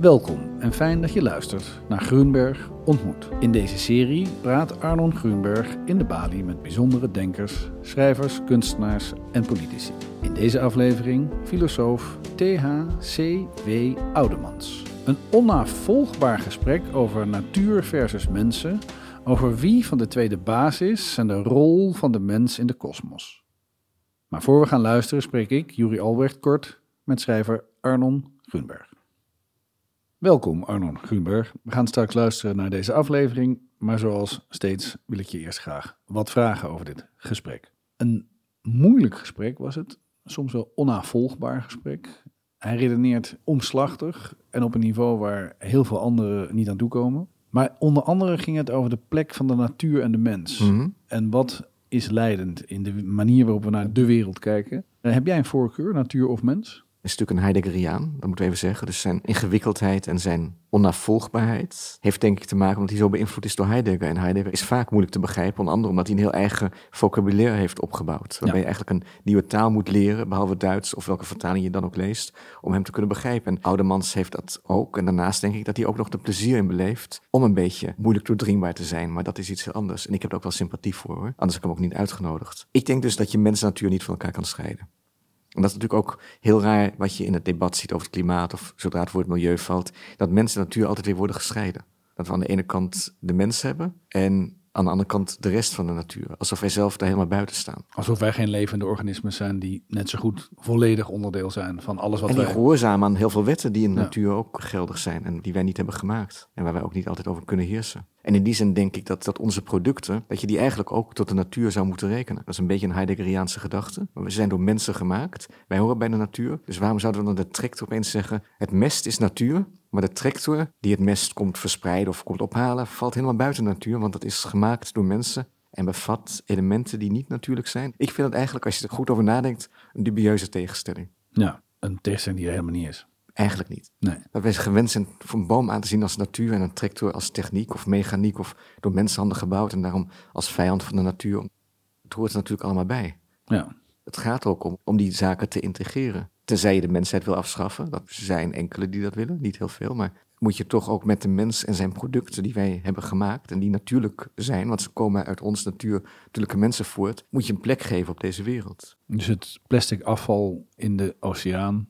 Welkom en fijn dat je luistert naar Groenberg ontmoet. In deze serie praat Arnon Groenberg in de balie met bijzondere denkers, schrijvers, kunstenaars en politici. In deze aflevering filosoof T.H.C.W. Oudemans. Een onnavolgbaar gesprek over natuur versus mensen, over wie van de twee de baas is en de rol van de mens in de kosmos. Maar voor we gaan luisteren spreek ik, Juri Albrecht, kort met schrijver Arnon Groenberg. Welkom Arnon Groenberg. We gaan straks luisteren naar deze aflevering, maar zoals steeds wil ik je eerst graag wat vragen over dit gesprek. Een moeilijk gesprek was het, soms wel onnavolgbaar gesprek. Hij redeneert omslachtig en op een niveau waar heel veel anderen niet aan toekomen. Maar onder andere ging het over de plek van de natuur en de mens. Mhm. En wat is leidend in de manier waarop we naar de wereld kijken. Eh, Heb jij een voorkeur, natuur of mens? Is natuurlijk een Heideggeriaan, dat moeten we even zeggen. Dus zijn ingewikkeldheid en zijn onnavolgbaarheid heeft denk ik te maken omdat hij zo beïnvloed is door Heidegger. En Heidegger is vaak moeilijk te begrijpen, onder andere omdat hij een heel eigen vocabulaire heeft opgebouwd. Waarbij Ja. je eigenlijk een nieuwe taal moet leren, behalve Duits of welke vertaling je dan ook leest, om hem te kunnen begrijpen. En Oudemans heeft dat ook. En daarnaast denk ik dat hij ook nog de plezier in beleeft om een beetje moeilijk doordringbaar te zijn. Maar dat is iets heel anders. En ik heb er ook wel sympathie voor hoor. Anders heb ik hem ook niet uitgenodigd. Ik denk dus dat je mens en natuur niet van elkaar kan scheiden. En dat is natuurlijk ook heel raar wat je in het debat ziet over het klimaat of zodra het woord milieu valt, dat mens en natuur altijd weer worden gescheiden. Dat we aan de ene kant de mens hebben en aan de andere kant de rest van de natuur. Alsof wij zelf daar helemaal buiten staan. Alsof wij geen levende organismen zijn die net zo goed volledig onderdeel zijn van alles wat En die wij... gehoorzamen aan heel veel wetten die in de Ja. natuur ook geldig zijn en die wij niet hebben gemaakt. En waar wij ook niet altijd over kunnen heersen. En in die zin denk ik dat, dat onze producten, dat je die eigenlijk ook tot de natuur zou moeten rekenen. Dat is een beetje een Heideggeriaanse gedachte. Maar we zijn door mensen gemaakt. Wij horen bij de natuur. Dus waarom zouden we dan de tractor opeens zeggen, het mest is natuur, maar de tractor die het mest komt verspreiden of komt ophalen, valt helemaal buiten de natuur, want dat is gemaakt door mensen en bevat elementen die niet natuurlijk zijn. Ik vind het eigenlijk, als je er goed over nadenkt, een dubieuze tegenstelling. Ja, een tegenstelling die er helemaal niet is. Eigenlijk niet. Nee. Dat wij gewend zijn voor een boom aan te zien als natuur en een tractor als techniek of mechaniek of door mensenhanden gebouwd en daarom als vijand van de natuur. Het hoort er natuurlijk allemaal bij. Ja, Het gaat er ook om, om die zaken te integreren. Tenzij je de mensheid wil afschaffen. Dat zijn enkele die dat willen, niet heel veel. Maar moet je toch ook met de mens en zijn producten die wij hebben gemaakt... en die natuurlijk zijn, want ze komen uit ons natuur, natuurlijke mensen voort... moet je een plek geven op deze wereld. dus het plastic afval in de oceaan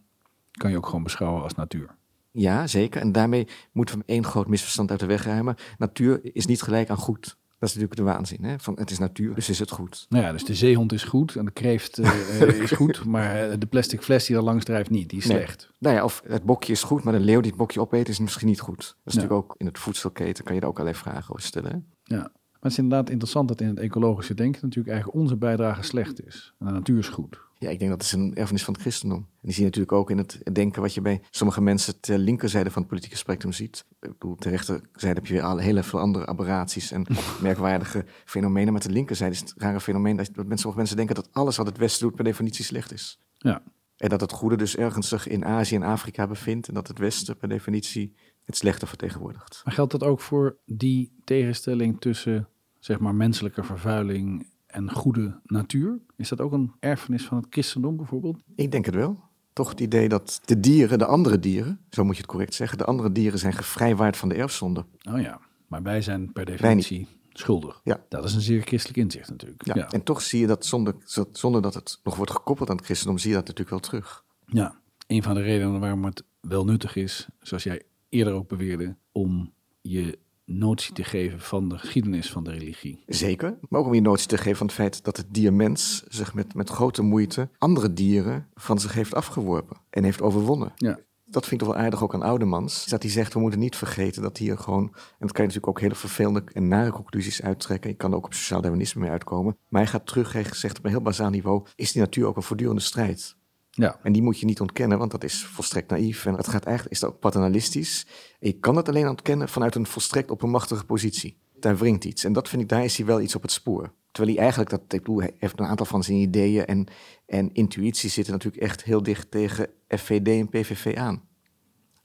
kan je ook gewoon beschouwen als natuur. Ja, zeker. En daarmee moeten we één groot misverstand uit de weg ruimen. Natuur is niet gelijk aan goed. Dat is natuurlijk de waanzin. Hè? Van, het is natuur, dus is het goed. Nou ja, dus de zeehond is goed en de kreeft eh, eh, is goed, maar eh, de plastic fles die er langs drijft niet, die is Nee. slecht. Nou ja, of het bokje is goed, maar de leeuw die het bokje opeet is misschien niet goed. Dat is Ja. natuurlijk ook in het voedselketen, kan je daar ook allerlei vragen over stellen. Hè? Ja. Maar het is inderdaad interessant dat in het ecologische denken natuurlijk eigenlijk onze bijdrage slecht is. En de natuur is goed. Ja, ik denk dat is een erfenis van het christendom. En die zie je natuurlijk ook in het denken wat je bij sommige mensen ter linkerzijde van het politieke spectrum ziet. Ik bedoel, ter rechterzijde heb je weer al hele veel andere aberraties en merkwaardige fenomenen. Maar ter linkerzijde is het rare fenomeen dat, dat mensen, sommige mensen denken dat alles wat het Westen doet per definitie slecht is. Ja, En dat het goede dus ergens zich in Azië en Afrika bevindt en dat het Westen per definitie het slechte vertegenwoordigt. maar geldt dat ook voor die tegenstelling tussen zeg maar menselijke vervuiling en goede natuur? Is dat ook een erfenis van het christendom bijvoorbeeld? Ik denk het wel. Toch het idee dat de dieren, de andere dieren, zo moet je het correct zeggen, de andere dieren zijn gevrijwaard van de erfzonde. Oh ja, maar wij zijn per definitie schuldig. Ja. Dat is een zeer christelijk inzicht natuurlijk. Ja. Ja. En toch zie je dat zonder, zonder dat het nog wordt gekoppeld aan het christendom, zie je dat natuurlijk wel terug. Ja, een van de redenen waarom het wel nuttig is, zoals jij eerder ook beweerde, om je notie te geven van de geschiedenis van de religie. Zeker. Maar ook om je notie te geven van het feit dat het dier mens zich met, met grote moeite andere dieren van zich heeft afgeworpen en heeft overwonnen. Ja, Dat vind ik toch wel aardig ook aan Oudemans. is Dat hij zegt, we moeten niet vergeten dat hier gewoon... en dat kan je natuurlijk ook hele vervelende en nare conclusies uittrekken. Je kan er ook op sociaal darwinisme mee uitkomen. Maar hij gaat terug, hij zegt op een heel bazaal niveau... is die natuur ook een voortdurende strijd. Ja, En die moet je niet ontkennen, want dat is volstrekt naïef. En het gaat eigenlijk, is dat ook paternalistisch. En je kan het alleen ontkennen vanuit een volstrekt oppermachtige positie. Daar wringt iets. En dat vind ik, daar is hij wel iets op het spoor. Terwijl hij eigenlijk, dat, ik bedoel, heeft een aantal van zijn ideeën en, en intuïties zitten natuurlijk echt heel dicht tegen FVD en PVV aan.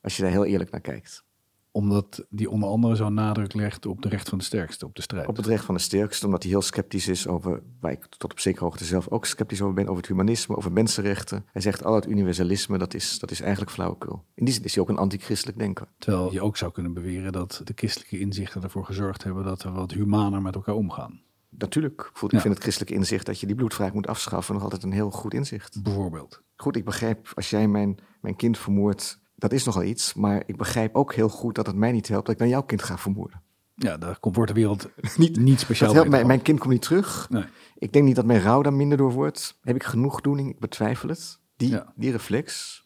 Als je daar heel eerlijk naar kijkt. Omdat die onder andere zo nadruk legt op de recht van de sterkste, op de strijd. Op het recht van de sterkste, omdat hij heel sceptisch is over, waar ik tot op zekere hoogte zelf ook sceptisch over ben, over het humanisme, over mensenrechten. Hij zegt al het universalisme, dat is, dat is eigenlijk flauwekul. In die zin is hij ook een antichristelijk denker. Terwijl je ook zou kunnen beweren dat de christelijke inzichten ervoor gezorgd hebben dat we wat humaner met elkaar omgaan. Natuurlijk. Ik vind het christelijk inzicht dat je die bloedvraag moet afschaffen nog altijd een heel goed inzicht. Bijvoorbeeld. Goed, ik begrijp als jij mijn, mijn kind vermoordt, dat is nogal iets. Maar ik begrijp ook heel goed dat het mij niet helpt dat ik dan jouw kind ga vermoorden. Ja, daar wordt de wereld niet, niet speciaal dat helpt mij, Mijn kind komt niet terug. Nee. Ik denk niet dat mijn rouw daar minder door wordt. Heb ik genoegdoening? Ik betwijfel het. Die, die reflex.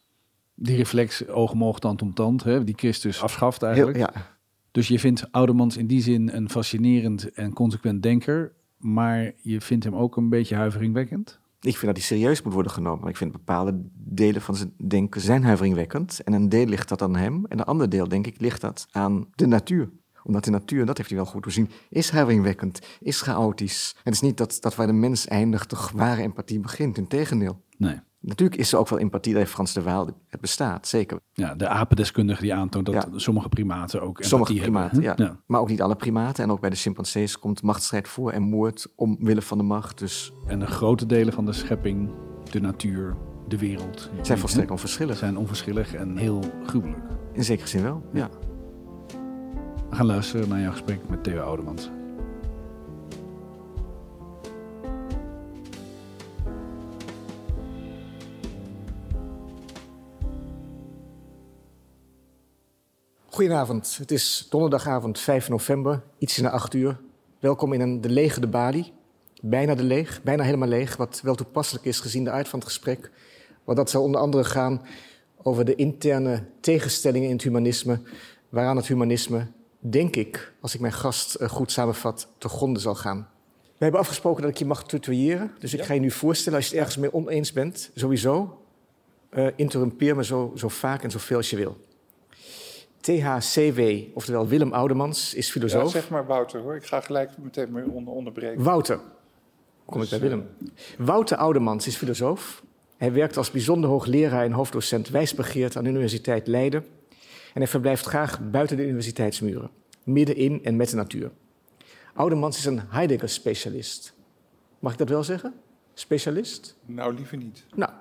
Die reflex, oog om oog, tand om tand, hè, die Christus afschaft eigenlijk. Heel, ja. Dus je vindt Oudemans in die zin een fascinerend en consequent denker, maar je vindt hem ook een beetje huiveringwekkend? Ik vind dat hij serieus moet worden genomen. Ik vind bepaalde delen van zijn denken zijn huiveringwekkend. En een deel ligt dat aan hem. En een ander deel, denk ik, ligt dat aan de natuur omdat de natuur, dat heeft hij wel goed doorzien, is huiveringwekkend, is chaotisch. Het is niet dat, dat waar de mens eindigt, toch ware empathie begint. Integendeel. Nee. Natuurlijk is er ook wel empathie, dat Frans de Waal, het bestaat, zeker. Ja, de apendeskundige die aantoont dat sommige primaten ook Sommige primaten, ja. ja. Maar ook niet alle primaten. En ook bij de chimpansees komt machtsstrijd voor en moord omwille van de macht. Dus... En de grote delen van de schepping, de natuur, de wereld... Zijn volstrekt onverschillig. Zijn onverschillig en heel gruwelijk. In zekere zin wel, ja. We gaan luisteren naar jouw gesprek met Theo Oudemans. Goedenavond, het is donderdagavond 5 november, iets na 8 uur. Welkom in een de lege de Bali. Bijna de leeg, bijna helemaal leeg, wat wel toepasselijk is gezien de aard van het gesprek. Want dat zal onder andere gaan over de interne tegenstellingen in het humanisme, waaraan het humanisme, denk ik, als ik mijn gast eh, goed samenvat, te gronden zal gaan. We hebben afgesproken dat ik je mag tutoyeren, dus ik ga je nu voorstellen, als je het ergens mee oneens bent, sowieso, uh, interrumpeer me zo, zo vaak en zoveel als je wil. THCW, oftewel Willem Oudemans, is filosoof. Ja, zeg maar Wouter hoor, ik ga gelijk meteen mee onder onderbreken. Wouter, kom ik bij Willem. Wouter Oudemans is filosoof. Hij werkt als bijzonder hoogleraar en hoofddocent wijsbegeerd aan de Universiteit Leiden. En hij verblijft graag buiten de universiteitsmuren, midden in en met de natuur. Oudemans is een Heidegger-specialist. Mag ik dat wel zeggen? Specialist? Nou, liever niet. Nou,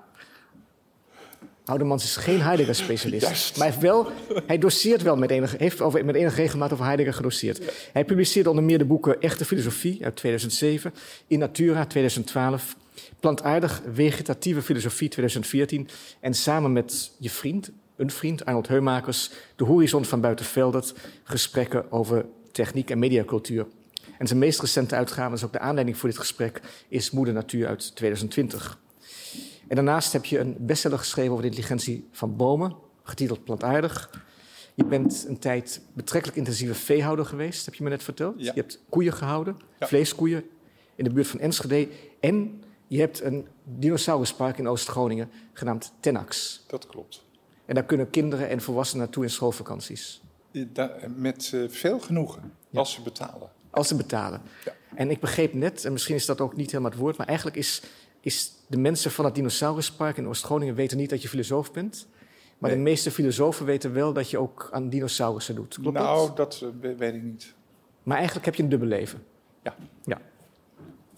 Oudemans is geen Heidegger-specialist. Maar hij, heeft wel, hij doseert wel met enige, heeft over, met enige regelmaat over Heidegger gedoseerd. Hij publiceerde onder meer de boeken Echte Filosofie uit 2007, In Natura 2012, Plantaardig Vegetatieve Filosofie 2014 en samen met je vriend, een vriend, Arnold Heumakers, De Horizon van Buitenveldert, gesprekken over techniek en mediacultuur. En zijn meest recente uitgave, is ook de aanleiding voor dit gesprek, is Moeder Natuur uit 2020. En daarnaast heb je een bestseller geschreven over de intelligentie van bomen, getiteld Plantaardig. Je bent een tijd betrekkelijk intensieve veehouder geweest, heb je me net verteld. Je hebt koeien gehouden, vleeskoeien, in de buurt van Enschede. En je hebt een dinosauruspark in Oost-Groningen genaamd Tenax. Dat klopt. En daar kunnen kinderen en volwassenen naartoe in schoolvakanties. Met uh, veel genoegen, als ze betalen. Als ze betalen. Ja. En ik begreep net, en misschien is dat ook niet helemaal het woord, maar eigenlijk is is de mensen van het dinosauruspark in Oost-Groningen weten niet dat je filosoof bent. Maar de meeste filosofen weten wel dat je ook aan dinosaurussen doet. Klopt nou, dat, dat eh, weet ik niet. Maar eigenlijk heb je een dubbel leven. Ja. ja.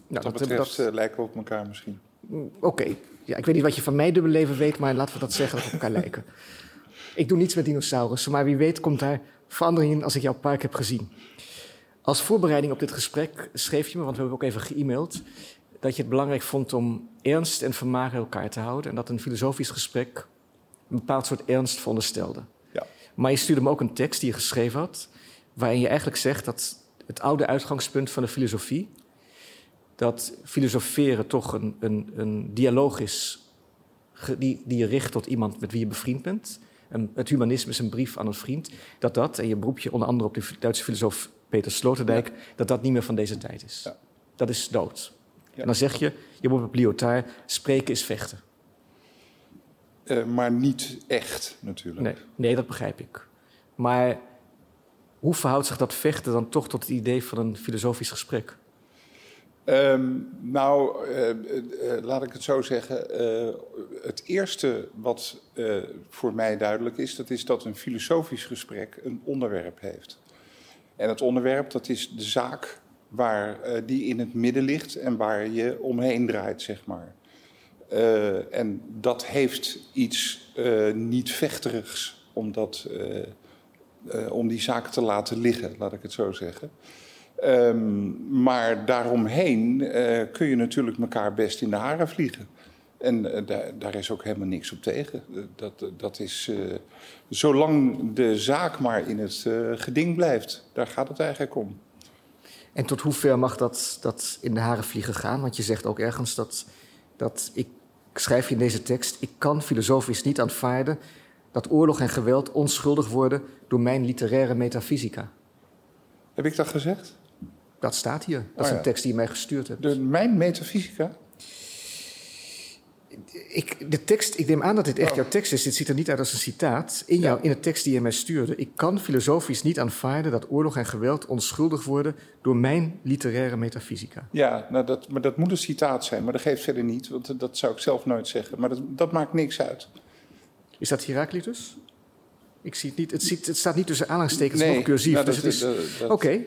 Nou, dat, betreft dat... Uh, lijken we op elkaar misschien. Mm, oké. Ja, ik weet niet wat je van mijn dubbel leven weet, maar laten we dat zeggen dat we op elkaar lijken. Ik doe niets met dinosaurussen, maar wie weet komt daar verandering in als ik jouw park heb gezien. Als voorbereiding op dit gesprek schreef je me, want we hebben ook even ge-mailed dat je het belangrijk vond om ernst en vermaak elkaar te houden. En dat een filosofisch gesprek een bepaald soort ernst veronderstelde. Ja. Maar je stuurde me ook een tekst die je geschreven had, waarin je eigenlijk zegt dat het oude uitgangspunt van de filosofie, dat filosoferen toch een, een, een dialoog is die, die je richt tot iemand met wie je bevriend bent. En het humanisme is een brief aan een vriend. Dat dat, en je beroep je onder andere op de Duitse filosoof Peter Sloterdijk, dat dat niet meer van deze tijd is. Ja. Dat is dood. En dan zeg je, je moet op Lyotard, spreken is vechten. Uh, maar niet echt, natuurlijk. Nee, nee, dat begrijp ik. Maar hoe verhoudt zich dat vechten dan toch tot het idee van een filosofisch gesprek? Ehm, nou, eh, eh, eh, laat ik het zo zeggen. Eh, het eerste wat eh, voor mij duidelijk is, dat is dat een filosofisch gesprek een onderwerp heeft. En het onderwerp, dat is de zaak waar eh, die in het midden ligt en waar je omheen draait, zeg maar. Eh, en dat heeft iets eh, niet vechterigs om, dat, om die zaak te laten liggen, laat ik het zo zeggen. Ehm, maar daaromheen kun je natuurlijk elkaar best in de haren vliegen. En daar, daar is ook helemaal niks op tegen. Dat, dat is, zolang de zaak maar in het geding blijft, daar gaat het eigenlijk om. En tot hoever mag dat, dat in de haren vliegen gaan? Want je zegt ook ergens dat, dat ik schrijf je in deze tekst, ik kan filosofisch niet aanvaarden dat oorlog en geweld onschuldig worden door mijn literaire metafysica. Heb ik dat gezegd? Dat staat hier. Dat Oh is ja. een tekst die je mij gestuurd hebt. De, mijn metafysica? Ik, de tekst, ik neem aan dat dit echt Oh. jouw tekst is. Dit ziet er niet uit als een citaat. In, jou, in de tekst die je mij stuurde. Ik kan filosofisch niet aanvaarden dat oorlog en geweld onschuldig worden door mijn literaire metafysica. Ja, nou dat, maar dat moet een citaat zijn, maar dat geeft verder niet, want dat zou ik zelf nooit zeggen. Maar dat, dat maakt niks uit. Is dat Heraclitus? Ik zie het niet. Het, ziet, het staat niet tussen aanhalingstekens Nee, nog cursief. nou, dus dat- het is. Oké.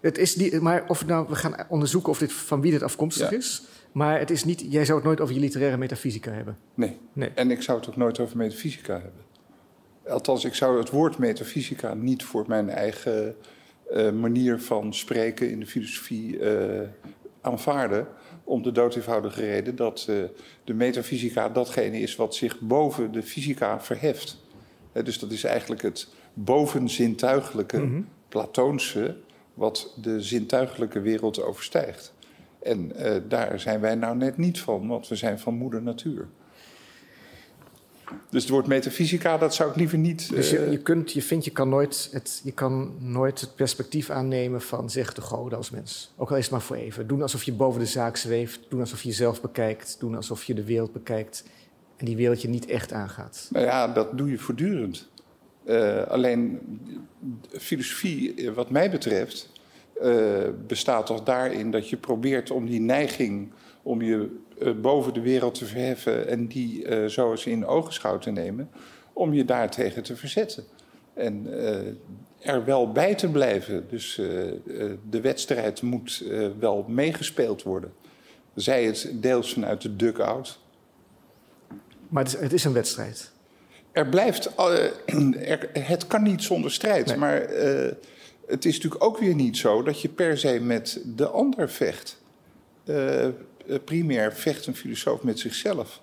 Het is niet, maar of nou, we gaan onderzoeken of dit, van wie dit afkomstig Ja. is. Maar het is niet, jij zou het nooit over je literaire metafysica hebben. Nee. Nee. En ik zou het ook nooit over metafysica hebben. Althans, ik zou het woord metafysica niet voor mijn eigen eh, manier van spreken in de filosofie eh, aanvaarden. Om de dood eenvoudige reden dat eh, de metafysica datgene is wat zich boven de fysica verheft. Dus dat is eigenlijk het bovenzintuigelijke, Mhm. Platoonse, wat de zintuigelijke wereld overstijgt. En eh, daar zijn wij nou net niet van, want we zijn van moeder natuur. Dus het woord metafysica, dat zou ik liever niet. Dus je, eh, je, kunt, je vindt, je kan, nooit het, je kan nooit het perspectief aannemen van zeg de goden als mens. Ook al is het maar voor even. Doen alsof je boven de zaak zweeft. Doen alsof je jezelf bekijkt. Doen alsof je de wereld bekijkt. En die wereld je niet echt aangaat. Nou ja, dat doe je voortdurend. Eh, alleen filosofie, wat mij betreft, bestaat toch daarin dat je probeert om die neiging om je eh, boven de wereld te verheffen en die eh, zo eens in ogenschouw te nemen, om je daartegen te verzetten. En eh, er wel bij te blijven. Dus eh, eh, de wedstrijd moet eh, wel meegespeeld worden. Zij het deels vanuit de dugout, Maar het is, het is een wedstrijd. Er blijft. eh, er, het kan niet zonder strijd. Nee. Maar eh, het is natuurlijk ook weer niet zo dat je per se met de ander vecht. Eh, eh, primair vecht een filosoof met zichzelf.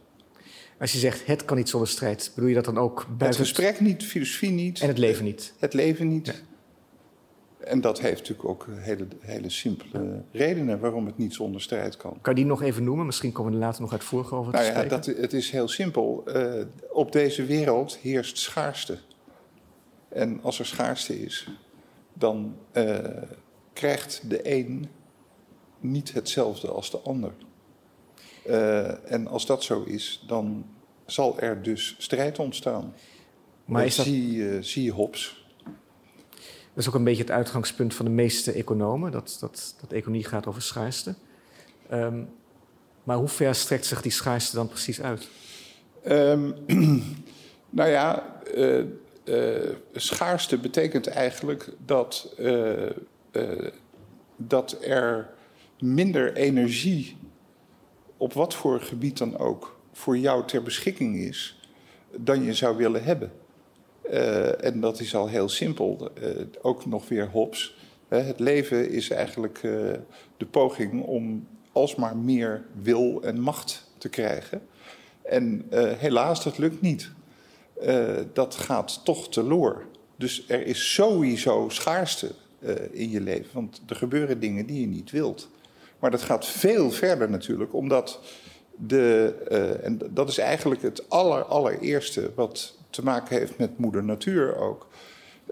Als je zegt het kan niet zonder strijd, bedoel je dat dan ook Het buiten gesprek niet, filosofie niet. en het leven niet? Het leven niet. En dat heeft natuurlijk ook hele, hele simpele redenen waarom het niet zonder strijd kan. Kan je die nog even noemen? Misschien komen we er later nog uitvoerig over te Nou ja, spreken. dat, het is heel simpel. Eh, op deze wereld heerst schaarste. En als er schaarste is, dan eh, krijgt de een niet hetzelfde als de ander. Eh, en als dat zo is, dan zal er dus strijd ontstaan. Maar is dat, zie, eh, zie Hobbes. dat is ook een beetje het uitgangspunt van de meeste economen. Dat, dat, dat economie gaat over schaarste. Ehm, maar hoe ver strekt zich die schaarste dan precies uit? Ehm, nou ja, schaarste betekent eigenlijk dat, eh, eh, dat er minder energie, op wat voor gebied dan ook, voor jou ter beschikking is dan je zou willen hebben. Eh, en dat is al heel simpel. Eh, ook nog weer. Hè, het leven is eigenlijk eh, de poging om alsmaar meer wil en macht te krijgen. En eh, helaas, dat lukt niet. Eh, dat gaat toch teloor. Dus er is sowieso schaarste eh, in je leven. Want er gebeuren dingen die je niet wilt. Maar dat gaat veel verder natuurlijk, omdat de. eh, en dat is eigenlijk het aller, allereerste wat te maken heeft met Moeder Natuur ook.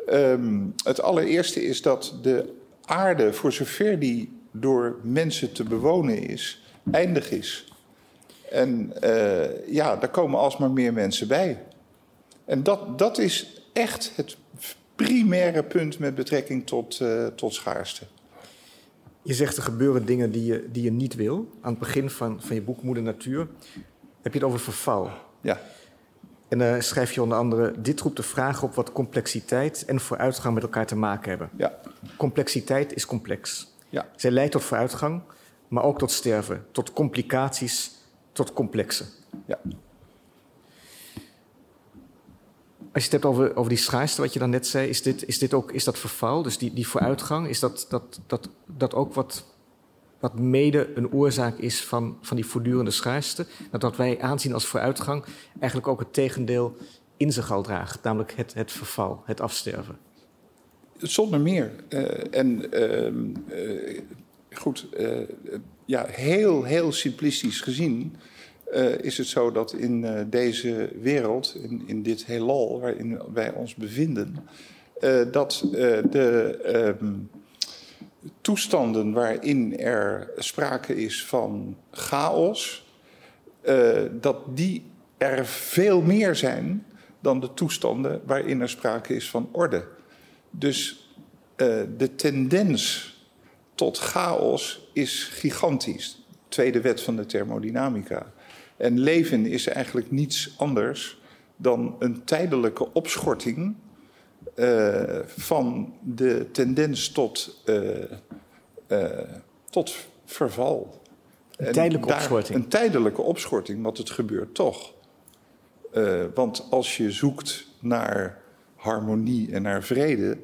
Ehm, het allereerste is dat de aarde, voor zover die door mensen te bewonen is, eindig is. En ja, daar komen alsmaar meer mensen bij. En dat, dat is echt het primaire punt met betrekking tot, eh, tot schaarste. Je zegt er gebeuren dingen die je, die je niet wil. Aan het begin van, van je boek Moeder Natuur heb je het over verval. Ja. En dan schrijf je onder andere: Dit roept de vraag op wat complexiteit en vooruitgang met elkaar te maken hebben. Ja. Complexiteit is complex. Ja. Zij leidt tot vooruitgang, maar ook tot sterven, tot complicaties, tot complexen. Ja. Als je het hebt over, over die schaarste, wat je dan net zei, is, dit, is, dit ook, is dat verval, dus die, die vooruitgang, is dat, dat, dat, dat ook wat, wat mede een oorzaak is van, van die voortdurende schaarste? Dat wat wij aanzien als vooruitgang eigenlijk ook het tegendeel in zich al draagt, namelijk het, het verval, het afsterven. Zonder meer. Uh, en uh, uh, goed, ja, heel, heel simplistisch gezien uh, is het zo dat in uh, deze wereld, in, in dit heelal waarin wij ons bevinden, uh, dat de um, toestanden waarin er sprake is van chaos, dat die er veel meer zijn dan de toestanden waarin er sprake is van orde. Dus de tendens tot chaos is gigantisch. Tweede wet van de thermodynamica. En leven is eigenlijk niets anders dan een tijdelijke opschorting uh, van de tendens tot, uh, uh, tot verval. Een tijdelijke daar, opschorting? Een tijdelijke opschorting, want het gebeurt toch. want als je zoekt naar harmonie en naar vrede,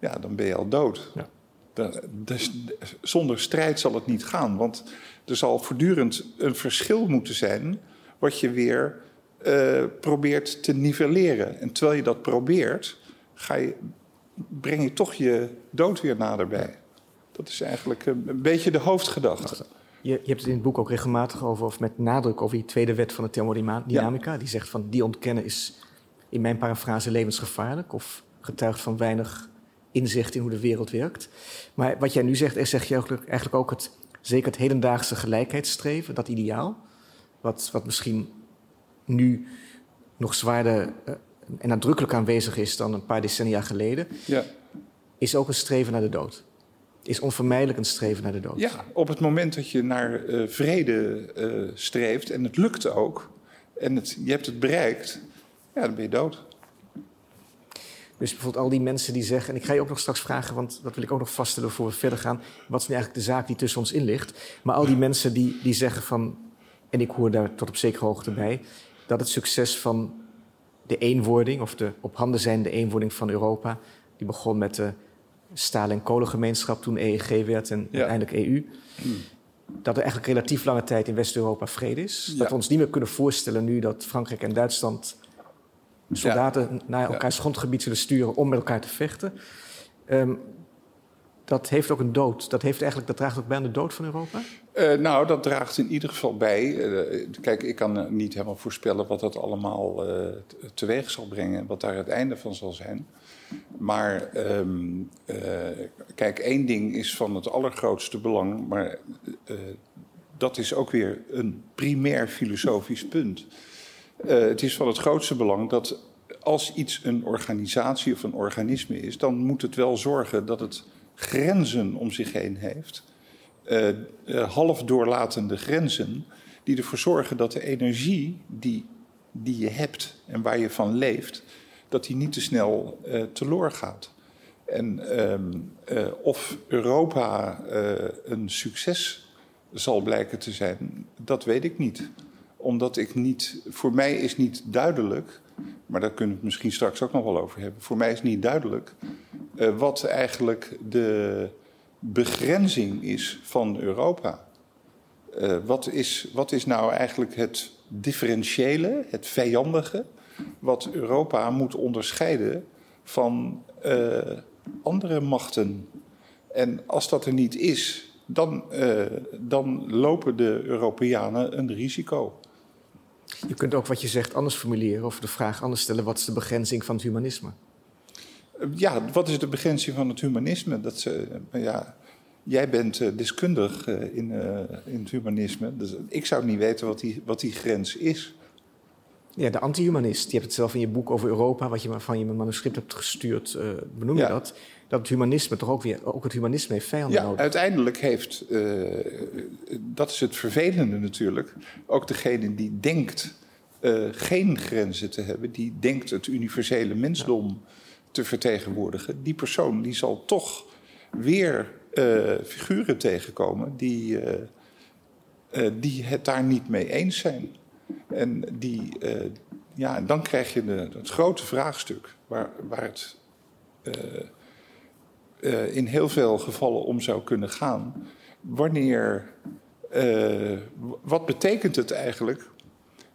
ja, dan ben je al dood. Ja. Dus, zonder strijd zal het niet gaan, want er zal voortdurend een verschil moeten zijn, wat je weer uh, probeert te nivelleren. En terwijl je dat probeert, ga je, breng je toch je dood weer naderbij. Dat is eigenlijk een beetje de hoofdgedachte. Je, je hebt het in het boek ook regelmatig over, of met nadruk over die tweede wet van de thermodynamica. Ja. Die zegt van die ontkennen is in mijn parafrase levensgevaarlijk of getuigt van weinig inzicht in hoe de wereld werkt. Maar wat jij nu zegt, is zeg je eigenlijk ook het, zeker het hedendaagse gelijkheidsstreven, dat ideaal, wat, wat misschien nu nog zwaarder uh, en nadrukkelijk aanwezig is dan een paar decennia geleden, ja. is ook een streven naar de dood. Is onvermijdelijk een streven naar de dood. Ja, op het moment dat je naar uh, vrede uh, streeft en het lukt ook, en het, je hebt het bereikt, ja, dan ben je dood. Dus bijvoorbeeld al die mensen die zeggen, en ik ga je ook nog straks vragen, want dat wil ik ook nog vaststellen voor we verder gaan. Wat is nu eigenlijk de zaak die tussen ons in ligt? Maar al die mensen die, die zeggen van, en ik hoor daar tot op zekere hoogte bij, dat het succes van de eenwording, of de op handen zijnde eenwording van Europa, die begon met de staal- en kolengemeenschap, toen EEG werd en ja. uiteindelijk EU. Dat er eigenlijk relatief lange tijd in West-Europa vrede is. Ja. Dat we ons niet meer kunnen voorstellen nu dat Frankrijk en Duitsland soldaten ja. naar elkaars grondgebied zullen sturen om met elkaar te vechten. Um, dat heeft ook een dood. Dat, heeft eigenlijk, dat draagt ook bij aan de dood van Europa? Uh, nou, dat draagt in ieder geval bij. Uh, kijk, ik kan niet helemaal voorspellen wat dat allemaal uh, teweeg zal brengen. Wat daar het einde van zal zijn. Maar um, kijk, één ding is van het allergrootste belang. Maar dat is ook weer een primair filosofisch punt. Het is van het grootste belang dat als iets een organisatie of een organisme is, dan moet het wel zorgen dat het grenzen om zich heen heeft. Uh, half doorlatende grenzen, die ervoor zorgen dat de energie die, die je hebt en waar je van leeft, dat die niet te snel uh, teloor gaat. En um, of Europa een succes zal blijken te zijn, dat weet ik niet. Omdat ik niet, voor mij is niet duidelijk, maar daar kunnen we het misschien straks ook nog wel over hebben. Voor mij is niet duidelijk uh, wat eigenlijk de begrenzing is van Europa. Uh, wat, is, wat is nou eigenlijk het differentiële, het vijandige, wat Europa moet onderscheiden van uh, andere machten? En als dat er niet is, dan, dan lopen de Europeanen een risico. Je kunt ook wat je zegt anders formuleren of de vraag anders stellen: wat is de begrenzing van het humanisme? Ja, wat is de begrenzing van het humanisme? Dat, uh, ja, jij bent uh, deskundig in, in het humanisme. Dus ik zou niet weten wat die, wat die grens is. Ja, de anti-humanist. Je hebt het zelf in je boek over Europa, wat je van je manuscript hebt gestuurd, benoem je Ja. dat. Dat het humanisme toch ook weer, ook het humanisme heeft vijanden Ja, nodig. uiteindelijk heeft, eh, dat is het vervelende natuurlijk, ook degene die denkt eh, geen grenzen te hebben, die denkt het universele mensdom te vertegenwoordigen, die persoon die zal toch weer eh, figuren tegenkomen die, die het daar niet mee eens zijn. En die, ja, dan krijg je de, het grote vraagstuk waar, waar het eh, in heel veel gevallen om zou kunnen gaan. Wanneer, eh, wat betekent het eigenlijk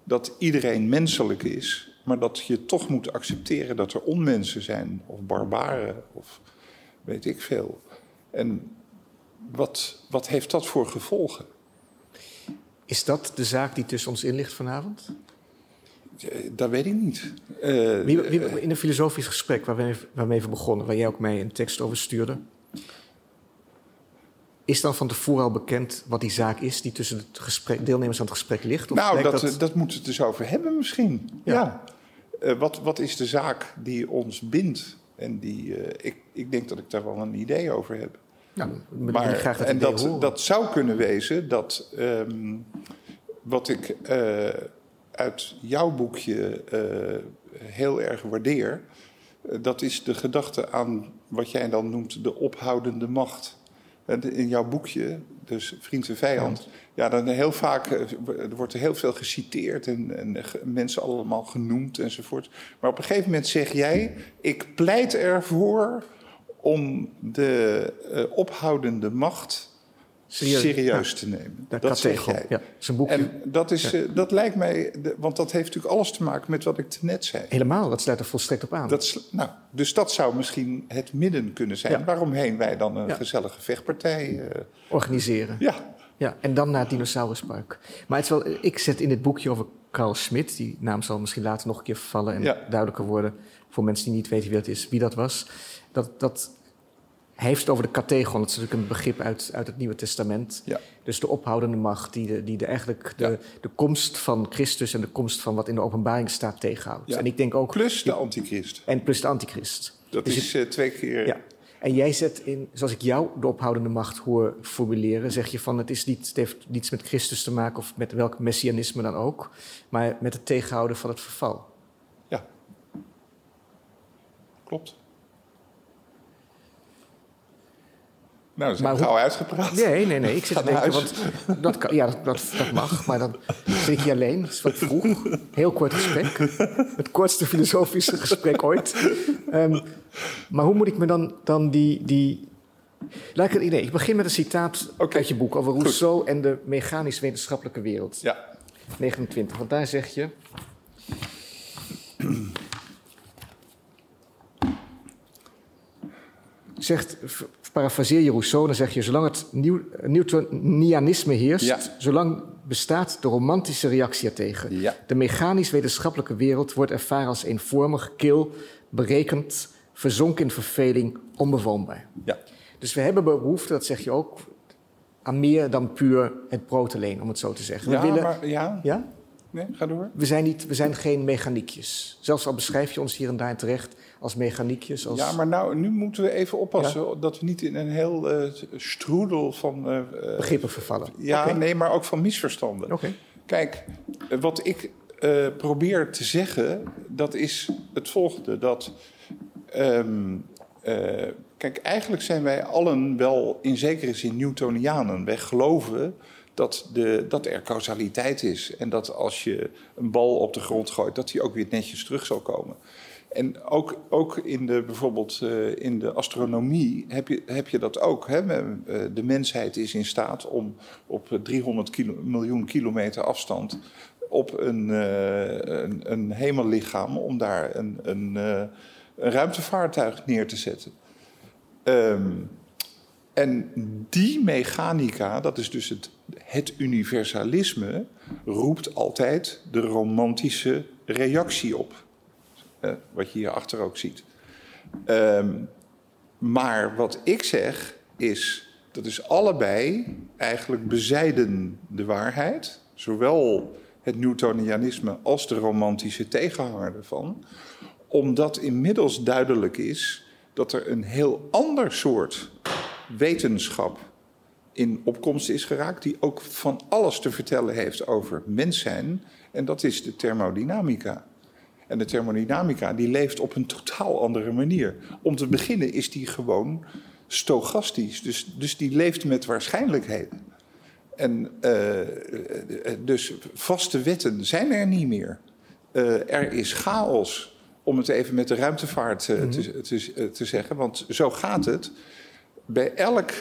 dat iedereen menselijk is, maar dat je toch moet accepteren dat er onmensen zijn, of barbaren, of weet ik veel. En wat, wat heeft dat voor gevolgen? Is dat de zaak die tussen ons in ligt vanavond? Eh, Dat weet ik niet. Eh, Wie, wie- in een filosofisch gesprek waar we, waar we even begonnen, waar jij ook mij een tekst over stuurde. Is dan van tevoren al bekend wat die zaak is die tussen de gesprek, deelnemers aan het gesprek ligt? Of nou, blijkt dat, dat... moeten we het dus over hebben misschien. Ja. Ja. Eh, wat, wat is de zaak die ons bindt? En die, eh, ik, ik denk dat ik daar wel een idee over heb. Nou, Maar, graag dat en dat, horen. dat zou kunnen wezen dat ehm, wat ik eh, uit jouw boekje eh, heel erg waardeer, eh, dat is de gedachte aan wat jij dan noemt de ophoudende macht. En In jouw boekje, dus Vriend en Vijand, ja, dan heel vaak eh, er wordt er heel veel geciteerd en, en mensen allemaal genoemd enzovoort. Maar op een gegeven moment zeg jij: Ik pleit ervoor om de eh, ophoudende macht Serieus, te nemen. Dat zeg jij. Ja, zijn boekje. En dat, is, eh, dat lijkt mij, de- want dat heeft natuurlijk alles te maken met wat ik net zei. Helemaal, dat sluit er volstrekt op aan. Dat, nou, dus dat zou misschien het midden kunnen zijn. Ja. Waaromheen wij dan een gezellige vechtpartij. eh, Organiseren. ja, Ja, en dan naar het dinosauruspark. Maar het is wel, ik zet in dit boekje over Carl Schmitt, die naam zal misschien later nog een keer vallen en duidelijker worden voor mensen die niet weten wie dat is, wie dat was. Dat, dat, hij heeft het over de categon, dat is natuurlijk een begrip uit, uit het Nieuwe Testament. Ja. Dus de ophoudende macht, die, de, die de, eigenlijk de, Ja. de komst van Christus en de komst van wat in de openbaring staat tegenhoudt. Ja. En ik denk ook. plus de antichrist. En plus de antichrist. Dat Dus is eh, twee keer. Ja. En jij zet in, zoals ik jou de ophoudende macht hoor formuleren, zeg je van het, is niet, het heeft niets met Christus te maken of met welk messianisme dan ook, maar met het tegenhouden van het verval. ja. Klopt. Nou, dat is Maar maar hoe- gauw uitgepraat. Nee, nee, nee. Ik zit te denken, want dat, kan, ja, dat, dat, dat mag, maar dan zit ik hier alleen. Het is wat vroeg. Heel kort gesprek. Het kortste filosofische gesprek ooit. Ehm, maar hoe moet ik me dan, dan die, die... Laat ik, het- nee, ik begin met een citaat uit je boek over Rousseau en de mechanisch-wetenschappelijke wereld. Ja, 29, want daar zeg je. Zegt, parafraseer je Rousseau, dan zeg je: zolang het nieuw, Newtonianisme heerst, Ja. zolang bestaat de romantische reactie ertegen. Ja. De mechanisch-wetenschappelijke wereld wordt ervaren als eenvormig, kil, berekend, verzonken in verveling, onbewoonbaar. ja. Dus we hebben behoefte, dat zeg je ook, aan meer dan puur het brood alleen, om het zo te zeggen. ja we willen, maar ja. ja? Nee, ga door. We zijn, niet, we zijn geen mechaniekjes. Zelfs al beschrijf je ons hier en daar terecht als mechaniekjes. Als... Ja, maar nou, nu moeten we even oppassen dat we niet in een heel eh stroedel van. eh, Begrippen vervallen. ja, nee, maar ook van misverstanden. Oké. Kijk, wat ik probeer te zeggen, dat is het volgende. Dat, ehm, eh, kijk, eigenlijk zijn wij allen wel in zekere zin Newtonianen. Wij geloven dat, de, dat er causaliteit is. En dat als je een bal op de grond gooit, dat die ook weer netjes terug zal komen. En ook, ook in de, bijvoorbeeld eh, in de astronomie heb je, heb je dat ook. Hè? Eh, De mensheid is in staat om op 300 kilo- miljoen kilometer afstand op een, eh, een, een hemellichaam, om daar een, een, een ruimtevaartuig neer te zetten. Ehm, en die mechanica, dat is dus het, het universalisme, roept altijd de romantische reactie op. Eh, wat je hierachter ook ziet. Ehm, maar wat ik zeg is, dat is allebei eigenlijk bezijden de waarheid. Zowel het Newtonianisme als de romantische tegenhanger ervan, omdat inmiddels duidelijk is dat er een heel ander soort wetenschap in opkomst is geraakt, die ook van alles te vertellen heeft over mens zijn, en dat is de thermodynamica. En de thermodynamica die leeft op een totaal andere manier. Om te beginnen is die gewoon stochastisch, dus, dus die leeft met waarschijnlijkheden. En uh, dus vaste wetten zijn er niet meer. Uh, er is chaos, om het even met de ruimtevaart mm -hmm. te, te, te, zeggen. Want zo gaat het bij elk,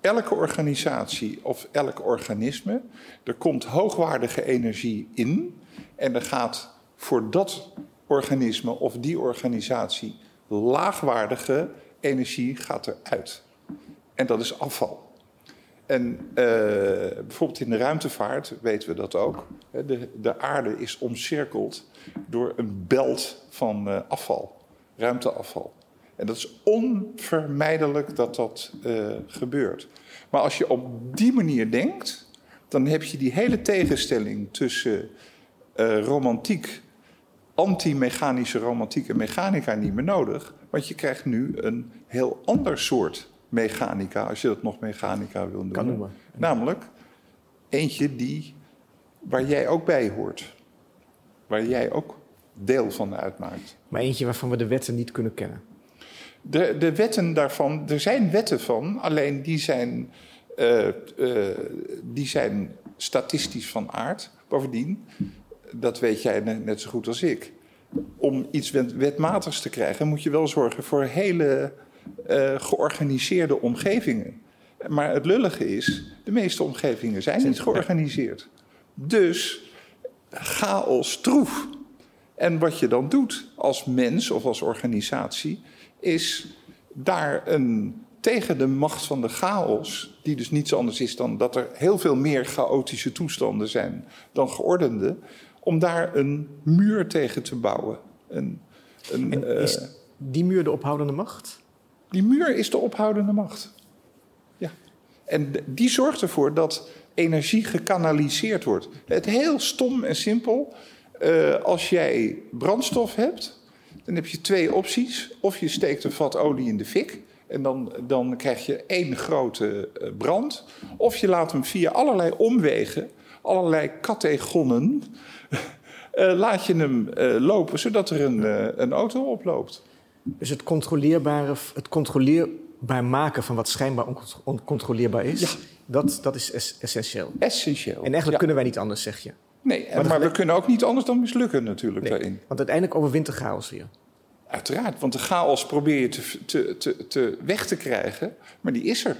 elke organisatie of elk organisme. Er komt hoogwaardige energie in en er gaat voor dat organisme of die organisatie laagwaardige energie gaat eruit. En dat is afval. En uh, bijvoorbeeld in de ruimtevaart weten we dat ook. De, de aarde is omcirkeld door een belt van uh, afval, ruimteafval. En dat is onvermijdelijk dat dat uh, gebeurt. Maar als je op die manier denkt, dan heb je die hele tegenstelling tussen romantiek, anti-mechanische romantiek en mechanica niet meer nodig. Want je krijgt nu een heel ander soort mechanica, als je dat nog mechanica wil noemen. noemen. Namelijk eentje die, waar jij ook bij hoort. Waar jij ook deel van uitmaakt. Maar eentje waarvan we de wetten niet kunnen kennen. De, de wetten daarvan, er zijn wetten van, alleen die zijn, uh, uh, die zijn statistisch van aard. Bovendien, dat weet jij net, zo goed als ik. Om iets wet, wetmatigs te krijgen, moet je wel zorgen voor hele uh, georganiseerde omgevingen. Maar het lullige is, de meeste omgevingen zijn niet georganiseerd. Dus chaos troef. En wat je dan doet als mens of als organisatie, is daar een, tegen de macht van de chaos, die dus niets anders is dan dat er heel veel meer chaotische toestanden zijn dan geordende, om daar een muur tegen te bouwen. Een, een, en is uh, die muur de ophoudende macht? Die muur is de ophoudende macht. Ja. En die zorgt ervoor dat energie gekanaliseerd wordt. Het heel stom en simpel. Uh, als jij brandstof hebt, dan heb je twee opties. Of je steekt een vat olie in de fik. En dan, dan krijg je één grote uh, brand. Of je laat hem via allerlei omwegen, allerlei categonnen, uh, laat je hem lopen, zodat er een, een auto oploopt. Dus het controleerbare, het controleerbaar maken van wat schijnbaar oncontroleerbaar is, ja. dat, dat is essentieel. Essentieel. En eigenlijk ja. kunnen wij niet anders, zeg je. Nee, maar, maar we kunnen ook niet anders dan mislukken natuurlijk nee, daarin. Want uiteindelijk overwint de chaos weer. Uiteraard, want de chaos probeer je te, te, te, te weg te krijgen, maar die is er.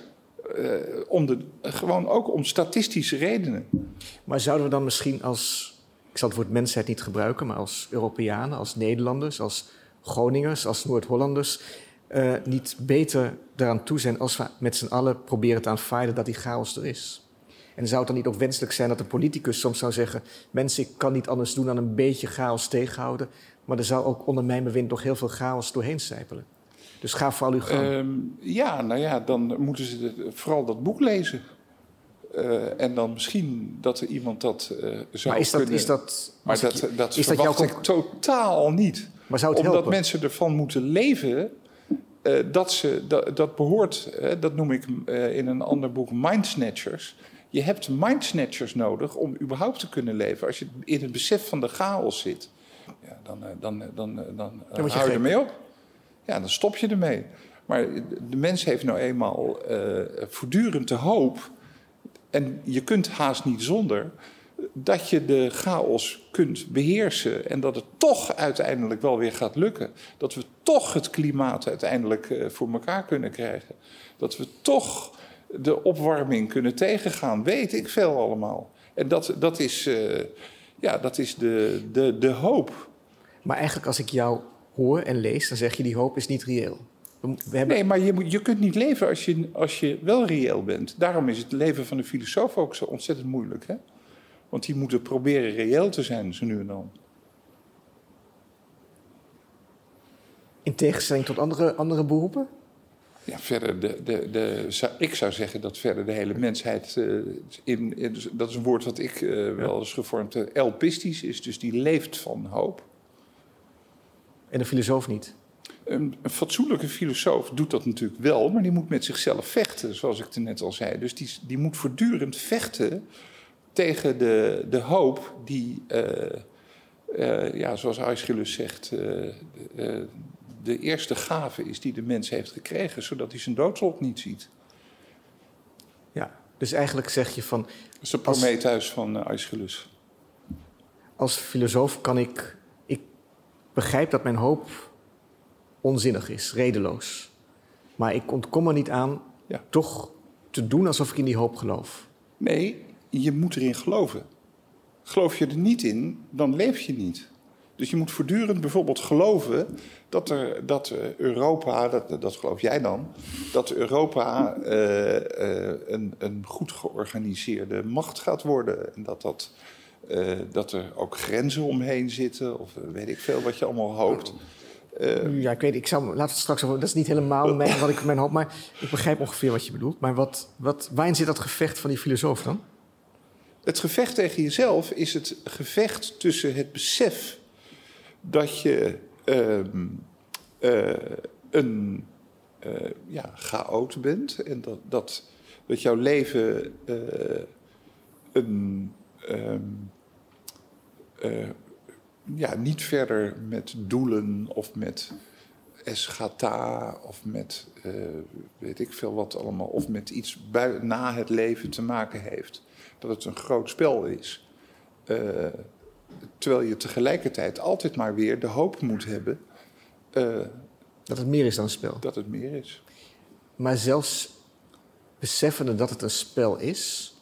Uh, om de, gewoon ook om statistische redenen. Maar zouden we dan misschien als, ik zal het woord mensheid niet gebruiken, maar als Europeanen, als Nederlanders, als Groningers, als Noord-Hollanders, uh, niet beter eraan toe zijn als we met z'n allen proberen te aanvaarden dat die chaos er is? En zou het dan niet ook wenselijk zijn dat een politicus soms zou zeggen: Mensen, ik kan niet anders doen dan een beetje chaos tegenhouden. Maar er zou ook onder mijn bewind nog heel veel chaos doorheen sijpelen. Dus ga vooral uw gang. Um, ja, nou ja, dan moeten ze vooral dat boek lezen. Uh, en dan misschien dat er iemand dat uh, zou maar is dat, kunnen... Is dat, maar dat, dat is verwacht dat ik totaal niet. Maar zou het Omdat helpen? mensen ervan moeten leven... Uh, dat, ze, dat, dat behoort, dat noem ik in een ander boek, mindsnatchers... Je hebt mindsnatchers nodig om überhaupt te kunnen leven. Als je in het besef van de chaos zit, ja, dan, dan, dan, dan, dan hou je ermee op. Ja, dan stop je ermee. Maar de mens heeft nou eenmaal uh, voortdurend de hoop, en je kunt haast niet zonder, dat je de chaos kunt beheersen en dat het toch uiteindelijk wel weer gaat lukken. Dat we toch het klimaat uiteindelijk uh, voor elkaar kunnen krijgen. Dat we toch de opwarming kunnen tegengaan. Weet ik veel allemaal. En dat, dat is, uh, ja, dat is de, de, de hoop. Maar eigenlijk als ik jou hoor en lees, dan zeg je die hoop is niet reëel. We hebben... Nee, maar je, moet, je kunt niet leven als je, als je wel reëel bent. Daarom is het leven van een filosoof ook zo ontzettend moeilijk. Hè? Want die moeten proberen reëel te zijn, zo nu en dan. In tegenstelling tot andere, andere beroepen? Ja, verder, de, de, de, ik zou zeggen dat verder de hele mensheid. eh, in, in- dat is een woord wat ik eh, wel eens gevormd heb. elpistisch is, dus die leeft van hoop. En de filosoof niet. Een, een fatsoenlijke filosoof doet dat natuurlijk wel, maar die moet met zichzelf vechten, zoals ik er net al zei. Dus die, die moet voortdurend vechten tegen de, de hoop die, eh, eh, ja, zoals Aeschylus zegt, eh, de, de eerste gave is die de mens heeft gekregen, zodat hij zijn doodslot niet ziet. Ja. Dus eigenlijk zeg je van, Dat is de Als- Prometheus van Aeschylus. als filosoof kan ik... Ik begrijp dat mijn hoop onzinnig is, redeloos. Maar ik ontkom er niet aan Ja. toch te doen alsof ik in die hoop geloof. Nee, je moet erin geloven. Geloof je er niet in, dan leef je niet. Dus je moet voortdurend bijvoorbeeld geloven dat, er, dat Europa, dat, dat geloof jij dan, dat Europa eh, eh, een, een goed georganiseerde macht gaat worden. En dat, dat, dat er ook grenzen omheen zitten, of eh, weet ik veel wat je allemaal hoopt. Eh, Ja, ik weet, ik zou, laten we het straks over. Dat is niet helemaal mijn, wat ik mijn hoop, maar ik begrijp ongeveer wat je bedoelt. Maar wat, wat, waarin zit dat gevecht van die filosoof dan? Het gevecht tegen jezelf is het gevecht tussen het besef dat je ehm, eh, een eh, ja, chaot bent en dat, dat, dat jouw leven eh, een, eh, ja, niet verder met doelen of met eschata of met eh, weet ik veel wat allemaal, of met iets na het leven te maken heeft. Dat het een groot spel is. Eh, terwijl je tegelijkertijd altijd maar weer de hoop moet hebben eh, Dat het meer is dan een spel. dat het meer is. Maar zelfs beseffende dat het een spel is,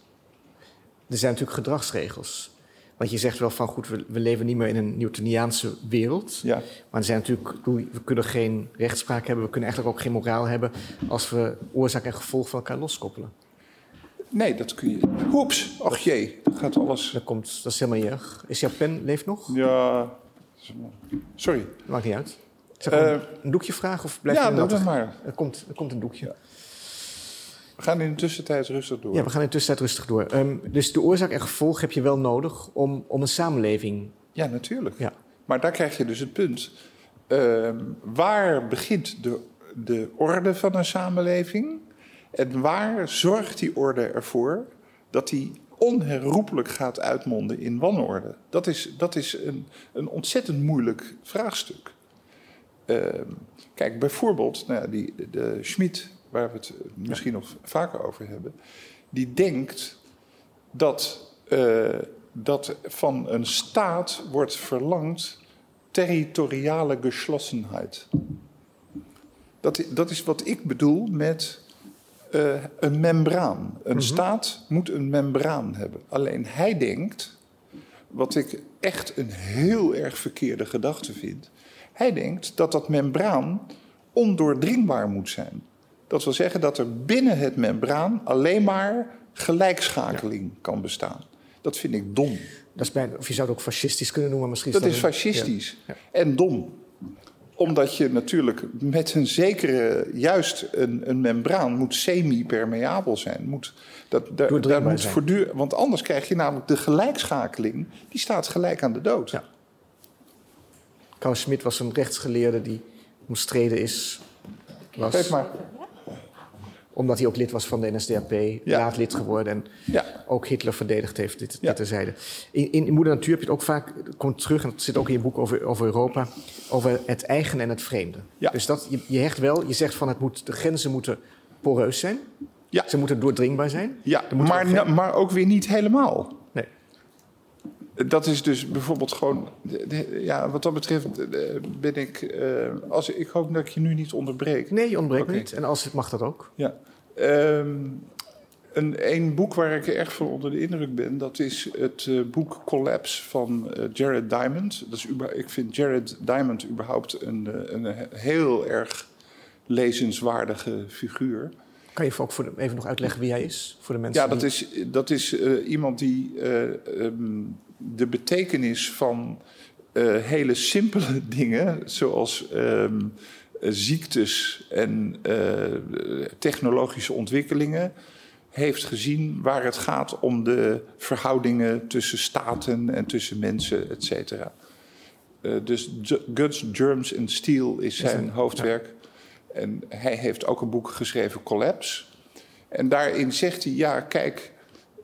er zijn natuurlijk gedragsregels. Want je zegt wel van goed, we, we leven niet meer in een Newtoniaanse wereld. Ja. Maar er zijn natuurlijk, we kunnen geen rechtspraak hebben, we kunnen eigenlijk ook geen moraal hebben als we oorzaak en gevolg van elkaar loskoppelen. Nee, dat kun je. Oeps, ach jee, dat gaat alles. Dat, komt, dat is helemaal niet erg. Is jouw pen leeft nog? Ja. Sorry. Maakt niet uit. Zeg maar, Eh, een doekje vragen of blijf Ja, je doe nattig? dat maar. Er komt, er komt een doekje. We gaan in de tussentijd rustig door. Ja, we gaan in de tussentijd rustig door. Ehm, dus de oorzaak en gevolg heb je wel nodig om, om een samenleving. Ja, natuurlijk. Ja. Maar daar krijg je dus het punt. Ehm, waar begint de, de orde van een samenleving? En waar zorgt die orde ervoor dat die onherroepelijk gaat uitmonden in wanorde? Dat is, dat is een, een ontzettend moeilijk vraagstuk. Ehm, kijk, bijvoorbeeld, nou die, de Schmid, waar we het misschien nog vaker over hebben, die denkt dat, eh, dat van een staat wordt verlangd territoriale geschlossenheid. Dat, dat is wat ik bedoel met eh, een membraan. Een staat moet een membraan hebben. Alleen hij denkt, wat ik echt een heel erg verkeerde gedachte vind. Hij denkt dat dat membraan ondoordringbaar moet zijn. Dat wil zeggen dat er binnen het membraan alleen maar gelijkschakeling kan bestaan. Dat vind ik dom. Dat is bijna, of je zou het ook fascistisch kunnen noemen, misschien. Dat is fascistisch Ja. en dom. Omdat je natuurlijk met een zekere, juist een, een membraan moet semi-permeabel zijn. Moet, dat, daar, daar Doordringbaar moet voortdurend, want anders krijg je namelijk de gelijkschakeling, die staat gelijk aan de dood. Ja. Carl Schmidt was een rechtsgeleerde die omstreden is. Was, Geef maar. Omdat hij ook lid was van de NSDAP, Ja. laat lid geworden en Ja. ook Hitler verdedigd heeft, dit, Ja. dit terzijde. In, in Moeder Natuur heb je het ook vaak, het komt terug, en het zit ook in je boek over, over Europa, over het eigen en het vreemde. Dus dat, je, je hecht wel, je zegt van het moet, de grenzen moeten poreus zijn, Ja, ze moeten doordringbaar zijn. ja maar, geen- maar ook weer niet helemaal. Dat is dus bijvoorbeeld gewoon. de- de- Ja, wat dat betreft ben ik. eh, als, ik hoop dat ik je nu niet onderbreek. Nee, je ontbreekt niet. En als het mag dat ook. Ja. Ehm, een, een boek waar ik erg van onder de indruk ben, dat is het eh, boek Collapse van eh, Jared Diamond. Dat is, ik vind Jared Diamond überhaupt een, een heel erg lezenswaardige figuur. Kan je ook voor de- even nog uitleggen wie hij is? Voor de mensen Ja, dat die- is, dat is iemand die eh, ehm, de betekenis van eh, hele simpele dingen, zoals ehm, eh, ziektes en eh, technologische ontwikkelingen heeft gezien waar het gaat om de verhoudingen tussen staten en tussen mensen, et cetera. Eh, dus Guns, Germs and Steel is zijn hoofdwerk. En hij heeft ook een boek geschreven, Collapse. En daarin zegt hij, ja, kijk,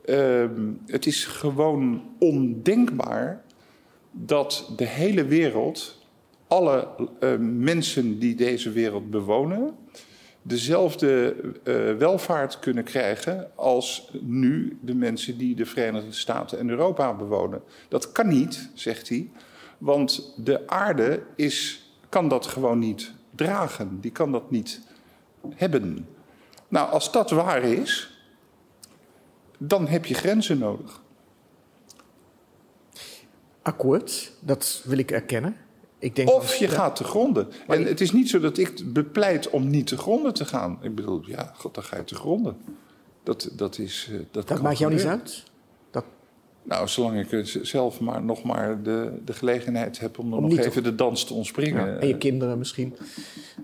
ehm, het is gewoon ondenkbaar dat de hele wereld, alle uh, mensen die deze wereld bewonen, dezelfde uh, welvaart kunnen krijgen als nu de mensen die de Verenigde Staten en Europa bewonen. Dat kan niet, zegt hij, want de aarde is, kan dat gewoon niet dragen, die kan dat niet hebben. Nou, als dat waar is, dan heb je grenzen nodig. Akkoord, dat wil ik erkennen. Ik denk of je gaat te gronden. En het is niet zo dat ik bepleit om niet te gronden te gaan. Ik bedoel, ja, god, dan ga je te gronden. Dat, dat, is, eh, dat, dat maakt jou niet uit? Nou, zolang ik zelf maar nog maar de, de gelegenheid heb om, om nog even de dans te ontspringen. en je kinderen misschien.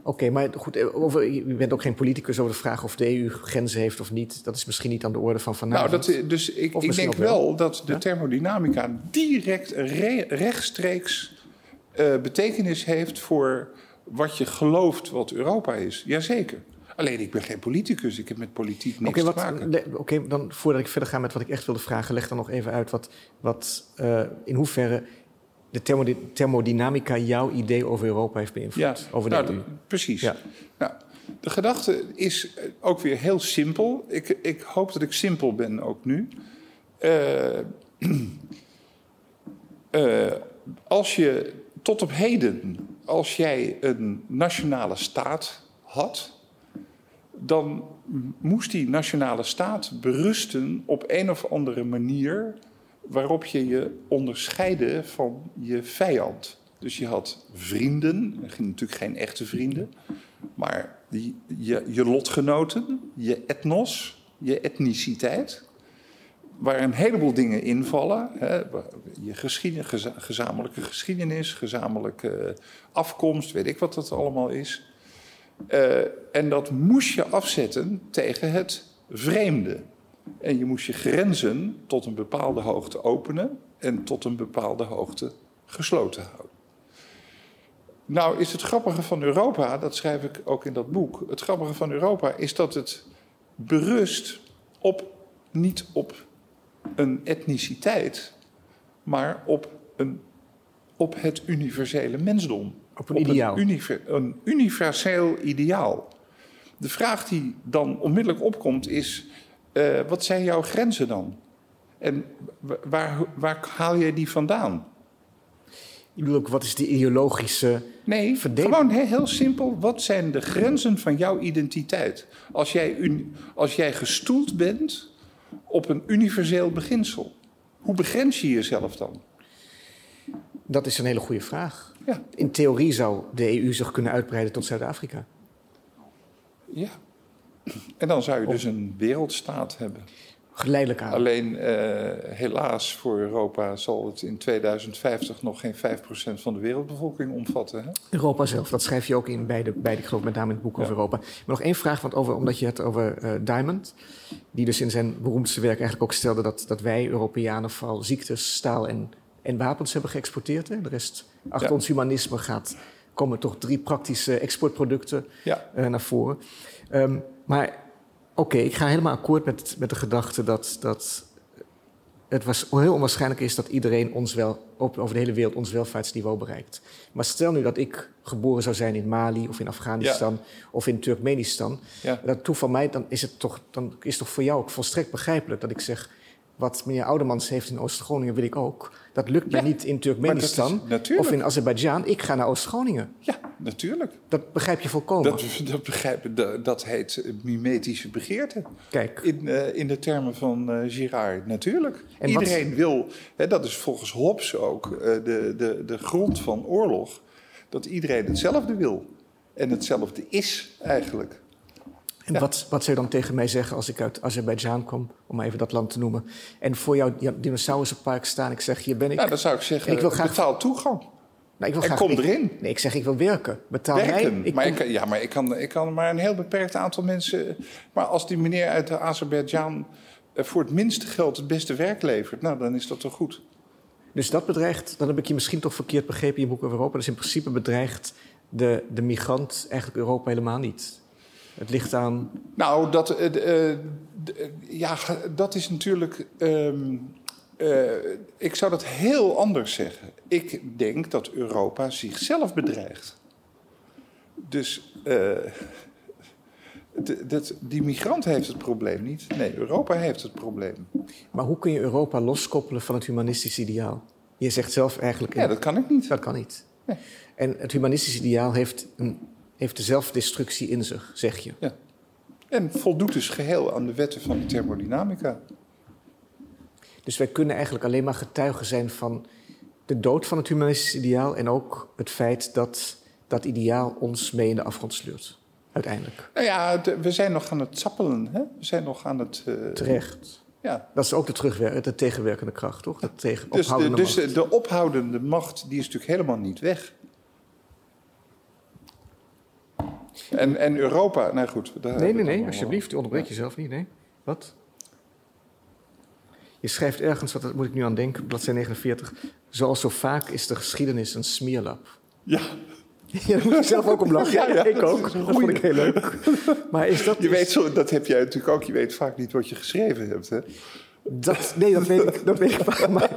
Oké, maar goed, eh, over, u bent ook geen politicus over de vraag of de EU grenzen heeft of niet. Dat is misschien niet aan de orde van vanavond. Nou, dat, dus ik, ik denk wel. dat de thermodynamica direct rechtstreeks uh, betekenis heeft voor wat je gelooft wat Europa is. Jazeker. Alleen ik ben geen politicus, ik heb met politiek niks te maken. Oké, dan voordat ik verder ga met wat ik echt wilde vragen, leg dan nog even uit wat, wat uh, in hoeverre de thermodynamica jouw idee over Europa heeft beïnvloed. Ja, over nou, precies. Ja. Nou, de gedachte is ook weer heel simpel. Ik, ik hoop dat ik simpel ben ook nu. Uh, uh, als je tot op heden, als jij een nationale staat had, dan moest die nationale staat berusten op een of andere manier waarop je je onderscheidde van je vijand. Dus je had vrienden, natuurlijk geen echte vrienden, maar die, je, lotgenoten, je etnos, je etniciteit, waar een heleboel dingen invallen. Hè, je geschiedenis, gezamenlijke geschiedenis, gezamenlijke afkomst, weet ik wat dat allemaal is. Uh, en dat moest je afzetten tegen het vreemde. En je moest je grenzen tot een bepaalde hoogte openen en tot een bepaalde hoogte gesloten houden. Nou is het grappige van Europa, dat schrijf ik ook in dat boek, het grappige van Europa is dat het berust op, niet op een etniciteit, maar op, een, op het universele mensdom. Op een ideaal. Een, een, universeel ideaal. De vraag die dan onmiddellijk opkomt is: uh, wat zijn jouw grenzen dan? En waar, waar haal je die vandaan? Ik bedoel ook, wat is de ideologische. Nee, gewoon heel simpel. Wat zijn de grenzen van jouw identiteit? Als jij, als jij gestoeld bent op een universeel beginsel, hoe begrens je jezelf dan? Dat is een hele goede vraag. Ja. In theorie zou de EU zich kunnen uitbreiden tot Zuid-Afrika. Ja. En dan zou je dus een wereldstaat hebben. Geleidelijk aan. Alleen uh, helaas voor Europa zal het in 2050 nog geen 5% van de wereldbevolking omvatten. Hè? Europa zelf, dat schrijf je ook in bij de, bij de met name in het boek over Europa. Maar nog één vraag, want over, omdat je het over uh, Diamond, die dus in zijn beroemdste werk eigenlijk ook stelde dat, dat wij Europeanen vooral ziektes, staal en en wapens hebben geëxporteerd. Hè? De rest, achter ons humanisme gaat, komen toch drie praktische exportproducten ja. uh, naar voren. Um, maar oké, ik ga helemaal akkoord met, met de gedachte dat, dat het was heel onwaarschijnlijk is dat iedereen ons wel, over de hele wereld ons welvaartsniveau bereikt. Maar stel nu dat ik geboren zou zijn in Mali of in Afghanistan ja. of in Turkmenistan. Ja. Dat toe van mij, dan is het toch, dan is het toch voor jou ook volstrekt begrijpelijk dat ik zeg wat meneer Oudemans heeft in Oost-Groningen, wil ik ook. Dat lukt mij niet in Turkmenistan of in Azerbeidzjan. Ik ga naar Oost-Groningen. Ja, natuurlijk. Dat begrijp je volkomen. Dat, dat, begrijp, dat, dat heet mimetische begeerte. Kijk. In, uh, in de termen van uh, Girard, natuurlijk. En Iedereen wil, hè, dat is volgens Hobbes ook uh, de, de, de grond van oorlog, dat iedereen hetzelfde wil. En hetzelfde is eigenlijk. En wat, wat zou je dan tegen mij zeggen als ik uit Azerbeidzjan kom, om even dat land te noemen, en voor jouw dinosaurusenpark staan, ik zeg, hier ben ik. Nou, dan zou ik zeggen, ik wil graag... betaal toegang. Nou, ik wil En graag- kom ik- erin. Nee, ik zeg ik wil werken. Betaal Werken. mij. Ik maar kom- ik, kan- ja, maar ik kan, ik kan maar een heel beperkt aantal mensen. Maar als die meneer uit Azerbeidzjan eh, voor het minste geld het beste werk levert, nou dan is dat toch goed. Dus dat bedreigt, dan heb ik je misschien toch verkeerd begrepen in je boek over Europa. Dus in principe bedreigt de, de migrant eigenlijk Europa helemaal niet. Het ligt aan. Nou, dat, eh, eh, ja, dat is natuurlijk. ehm, eh, ik zou dat heel anders zeggen. Ik denk dat Europa zichzelf bedreigt. Dus die migrant heeft het probleem niet. Nee, Europa heeft het probleem. Maar hoe kun je Europa loskoppelen van het humanistisch ideaal? Je zegt zelf eigenlijk. Ja, dat kan ik niet. dat kan niet. Nee. En het humanistisch ideaal heeft, een, heeft de zelfdestructie in zich, zeg je. Ja. En voldoet dus geheel aan de wetten van de thermodynamica. Dus wij kunnen eigenlijk alleen maar getuigen zijn van de dood van het humanistisch ideaal. En ook het feit dat dat ideaal ons mee in de afgrond sleurt. Uiteindelijk. Nou ja, we zijn nog aan het zappelen. Hè? We zijn nog aan het. eh, Terecht. ja. Dat is ook de, terugwer- de tegenwerkende kracht, toch? De tegen, Dus, de, dus de ophoudende macht die is natuurlijk helemaal niet weg. En, en Europa, nou goed. daar Nee, nee, nee, alsjeblieft. U onderbreekt jezelf niet, nee. Wat? Je schrijft ergens, wat daar moet ik nu aan denken, bladzijde 49. Zoals zo vaak is de geschiedenis een smeerlap. Ja, Ja, daar moet ik zelf ook om lachen. Ja, ja, ik dat ook. Dat vond ik heel leuk. Maar is dat... je weet zo, dat heb jij natuurlijk ook. Je weet vaak niet wat je geschreven hebt. Hè? Dat, nee, dat weet ik, dat weet ik vaak. Maar,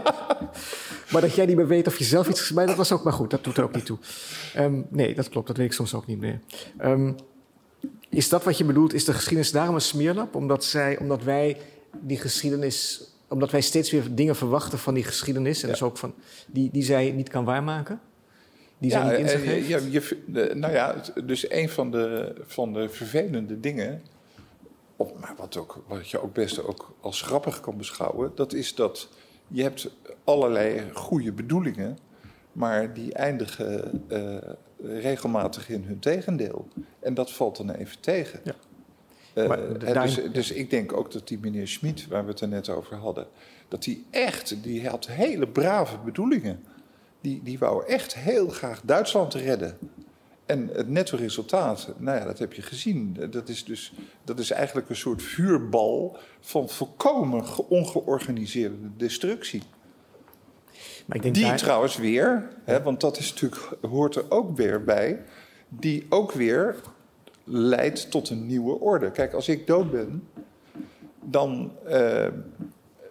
maar dat jij niet meer weet of je zelf iets... Maar dat was ook maar goed, dat doet er ook niet toe. Ehm, nee, dat klopt, dat weet ik soms ook niet meer. Ehm, is dat wat je bedoelt? Is de geschiedenis daarom een smeerlap? Omdat, zij, omdat wij die geschiedenis... Omdat wij steeds weer dingen verwachten van die geschiedenis... en Ja. dus ook van, die, die zij niet kan waarmaken? Die zij niet in zich heeft? je- je- je- de- nou ja, dus een van de, van de vervelende dingen, maar wat, ook, wat je ook best ook als grappig kan beschouwen, dat is dat je hebt allerlei goede bedoelingen, maar die eindigen eh, regelmatig in hun tegendeel. En dat valt dan even tegen. Ja. Eh, dus, dus ik denk ook dat die meneer Schmid, waar we het er net over hadden, dat hij echt, die had hele brave bedoelingen. Die, die wou echt heel graag Duitsland redden. En het netto resultaat, nou ja, dat heb je gezien. Dat is dus dat is eigenlijk een soort vuurbal van volkomen ge- ongeorganiseerde destructie. Maar ik denk Die daar- trouwens weer, hè, want dat is natuurlijk, hoort er ook weer bij, die ook weer leidt tot een nieuwe orde. Kijk, als ik dood ben, dan, eh,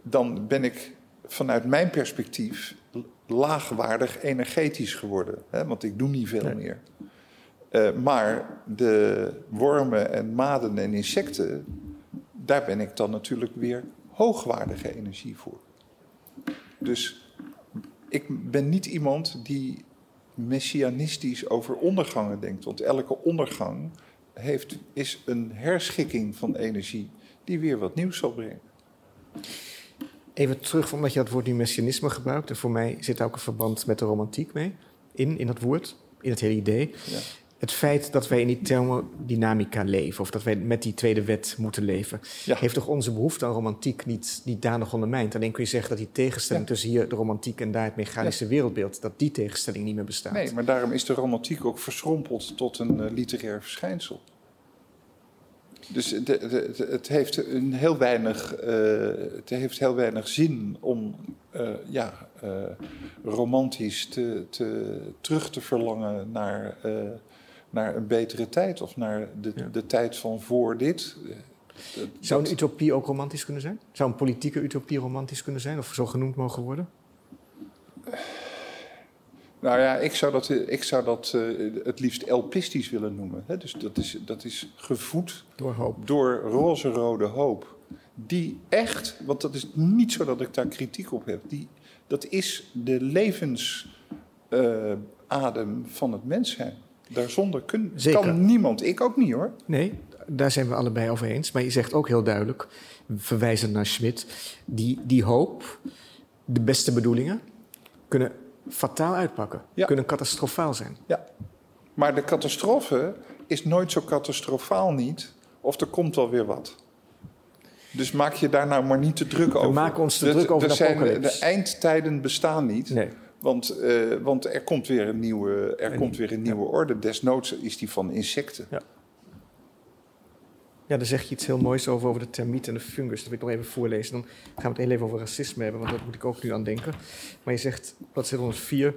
dan ben ik vanuit mijn perspectief laagwaardig energetisch geworden. Hè, want ik doe niet veel Nee. meer. Eh, maar de wormen en maden en insecten, daar ben ik dan natuurlijk weer hoogwaardige energie voor. Dus ik ben niet iemand die messianistisch over ondergangen denkt. Want elke ondergang heeft, is een herschikking van energie die weer wat nieuws zal brengen. Even terug, omdat je dat woord nu messianisme gebruikt. En voor mij zit daar ook een verband met de romantiek mee. In, in dat woord, in het hele idee. Ja. Het feit dat wij in die thermodynamica leven, of dat wij met die tweede wet moeten leven, Ja. heeft toch onze behoefte aan romantiek niet, niet danig ondermijnd? Alleen kun je zeggen dat die tegenstelling Ja. tussen hier de romantiek en daar het mechanische wereldbeeld, dat die tegenstelling niet meer bestaat. Nee, maar daarom is de romantiek ook verschrompeld tot een eh, literair verschijnsel. Dus de, de- de- het, heeft een heel weinig, eh, het heeft heel weinig zin om eh, ja, romantisch te, te, terug te verlangen naar, naar een betere tijd of naar de, Ja. de tijd van voor dit. Eh, dat- Zou een dat- utopie ook romantisch kunnen zijn? Zou een politieke utopie romantisch kunnen zijn, of zo genoemd mogen worden? Nou ja, ik zou dat, eh, ik zou dat eh, het liefst elpistisch willen noemen. Hè? Dus dat is, dat is gevoed Door hoop. door roze-rode hoop. Die echt, want dat is niet zo dat ik daar kritiek op heb, die, dat is de levensadem van het mens zijn. Daarzonder kun, Zeker. kan niemand, ik ook niet hoor. Nee, daar zijn we allebei over eens. Maar je zegt ook heel duidelijk, verwijzend naar Schmidt, die, die hoop, de beste bedoelingen, kunnen fataal uitpakken. Ja. Kunnen catastrofaal zijn. Ja. Maar de catastrofe is nooit zo catastrofaal niet, of er komt wel weer wat. Dus maak je daar nou maar niet te druk over. maken ons te De- druk over er de zijn, apocalyps. De eindtijden bestaan niet. Nee. Want, eh, want er komt weer een nieuwe, er komt weer een nieuwe orde. Desnoods is die van insecten. Ja. Ja, daar zeg je iets heel moois over, over de termiet en de fungus. Dat wil ik nog even voorlezen. Dan gaan we het heel even over racisme hebben, want daar moet ik ook nu aan denken. Maar je zegt, bladzijde 104...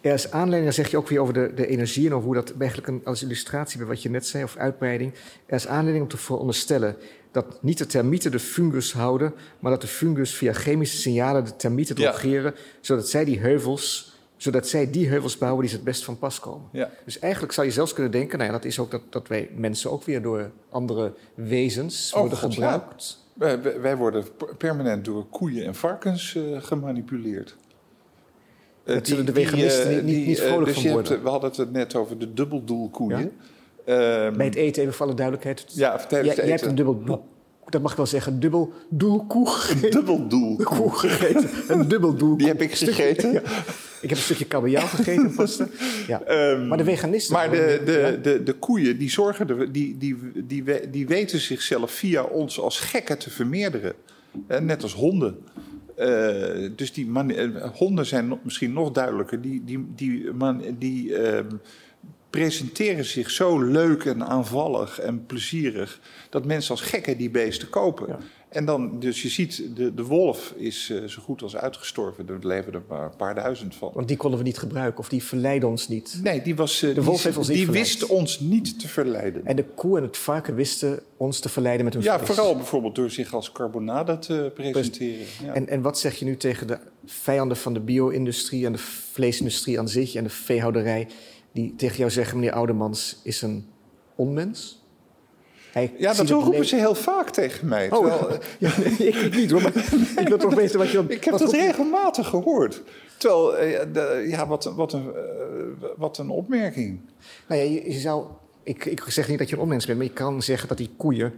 Er is aanleiding, dan zeg je ook weer over de, de energie en over hoe dat eigenlijk een, als illustratie bij wat je net zei, of uitbreiding. Er is aanleiding om te veronderstellen dat niet de termieten de fungus houden, maar dat de fungus via chemische signalen de termieten Ja. drogeren, zodat zij die heuvels, zodat zij die heuvels bouwen die ze het best van pas komen. Ja. Dus eigenlijk zou je zelfs kunnen denken, nou ja, dat is ook dat, dat wij mensen ook weer door andere wezens Oh, worden God, gebruikt. Wij, wij- wij worden permanent door koeien en varkens eh, gemanipuleerd. Eh, Dat zullen de veganisten eh, niet- niet- niet vrolijk dus van hebt, worden. we hadden het net over de dubbeldoelkoeien. Bij het eten, even voor alle duidelijkheid. ja, tijdens jij, het jij hebt een dubbel, doel- dat mag ik wel zeggen, een dubbel doelkoe gegeten. Een dubbel doelkoe. Die heb ik gegeten. ja. Ik heb een stukje kabeljauw gegeten en pasta. Ja. Ehm, maar de veganisten... Maar de, de, de, de koeien, die, zorgen er, die, die, die, die weten zichzelf via ons als gekken te vermeerderen. Net als honden. Eh, dus die man, eh, honden zijn misschien nog duidelijker. Die, die, die, man, die ehm, presenteren zich zo leuk en aanvallig en plezierig... dat mensen als gekken die beesten kopen. Ja. En dan, dus je ziet, de, de wolf is eh, zo goed als uitgestorven. Er leven er maar een paar duizend van. Want die konden we niet gebruiken, of die verleiden ons niet. Nee, die, was, eh, De wolf die, heeft ons niet die verleid. wist ons niet te verleiden. En de koe en het varken wisten ons te verleiden met hun ja, vlees. vooral bijvoorbeeld door zich als carbonade te presenteren. Ja. En, en wat zeg je nu tegen de vijanden van de bio-industrie en de vleesindustrie aan zich en de veehouderij, die tegen jou zeggen: meneer Oudemans is een onmens? Hij ja, dat het roepen ze heel vaak tegen mij. Oh, Terwijl, ja, nee, ik niet hoor, maar ik wil toch weten wat je ik heb dat regelmatig gehoord. Terwijl, eh, ja, wat, wat, een, eh, wat een opmerking. Nou ja, je, je zou. Ik, ik zeg niet dat je een onmens bent, maar je kan zeggen dat die koeien,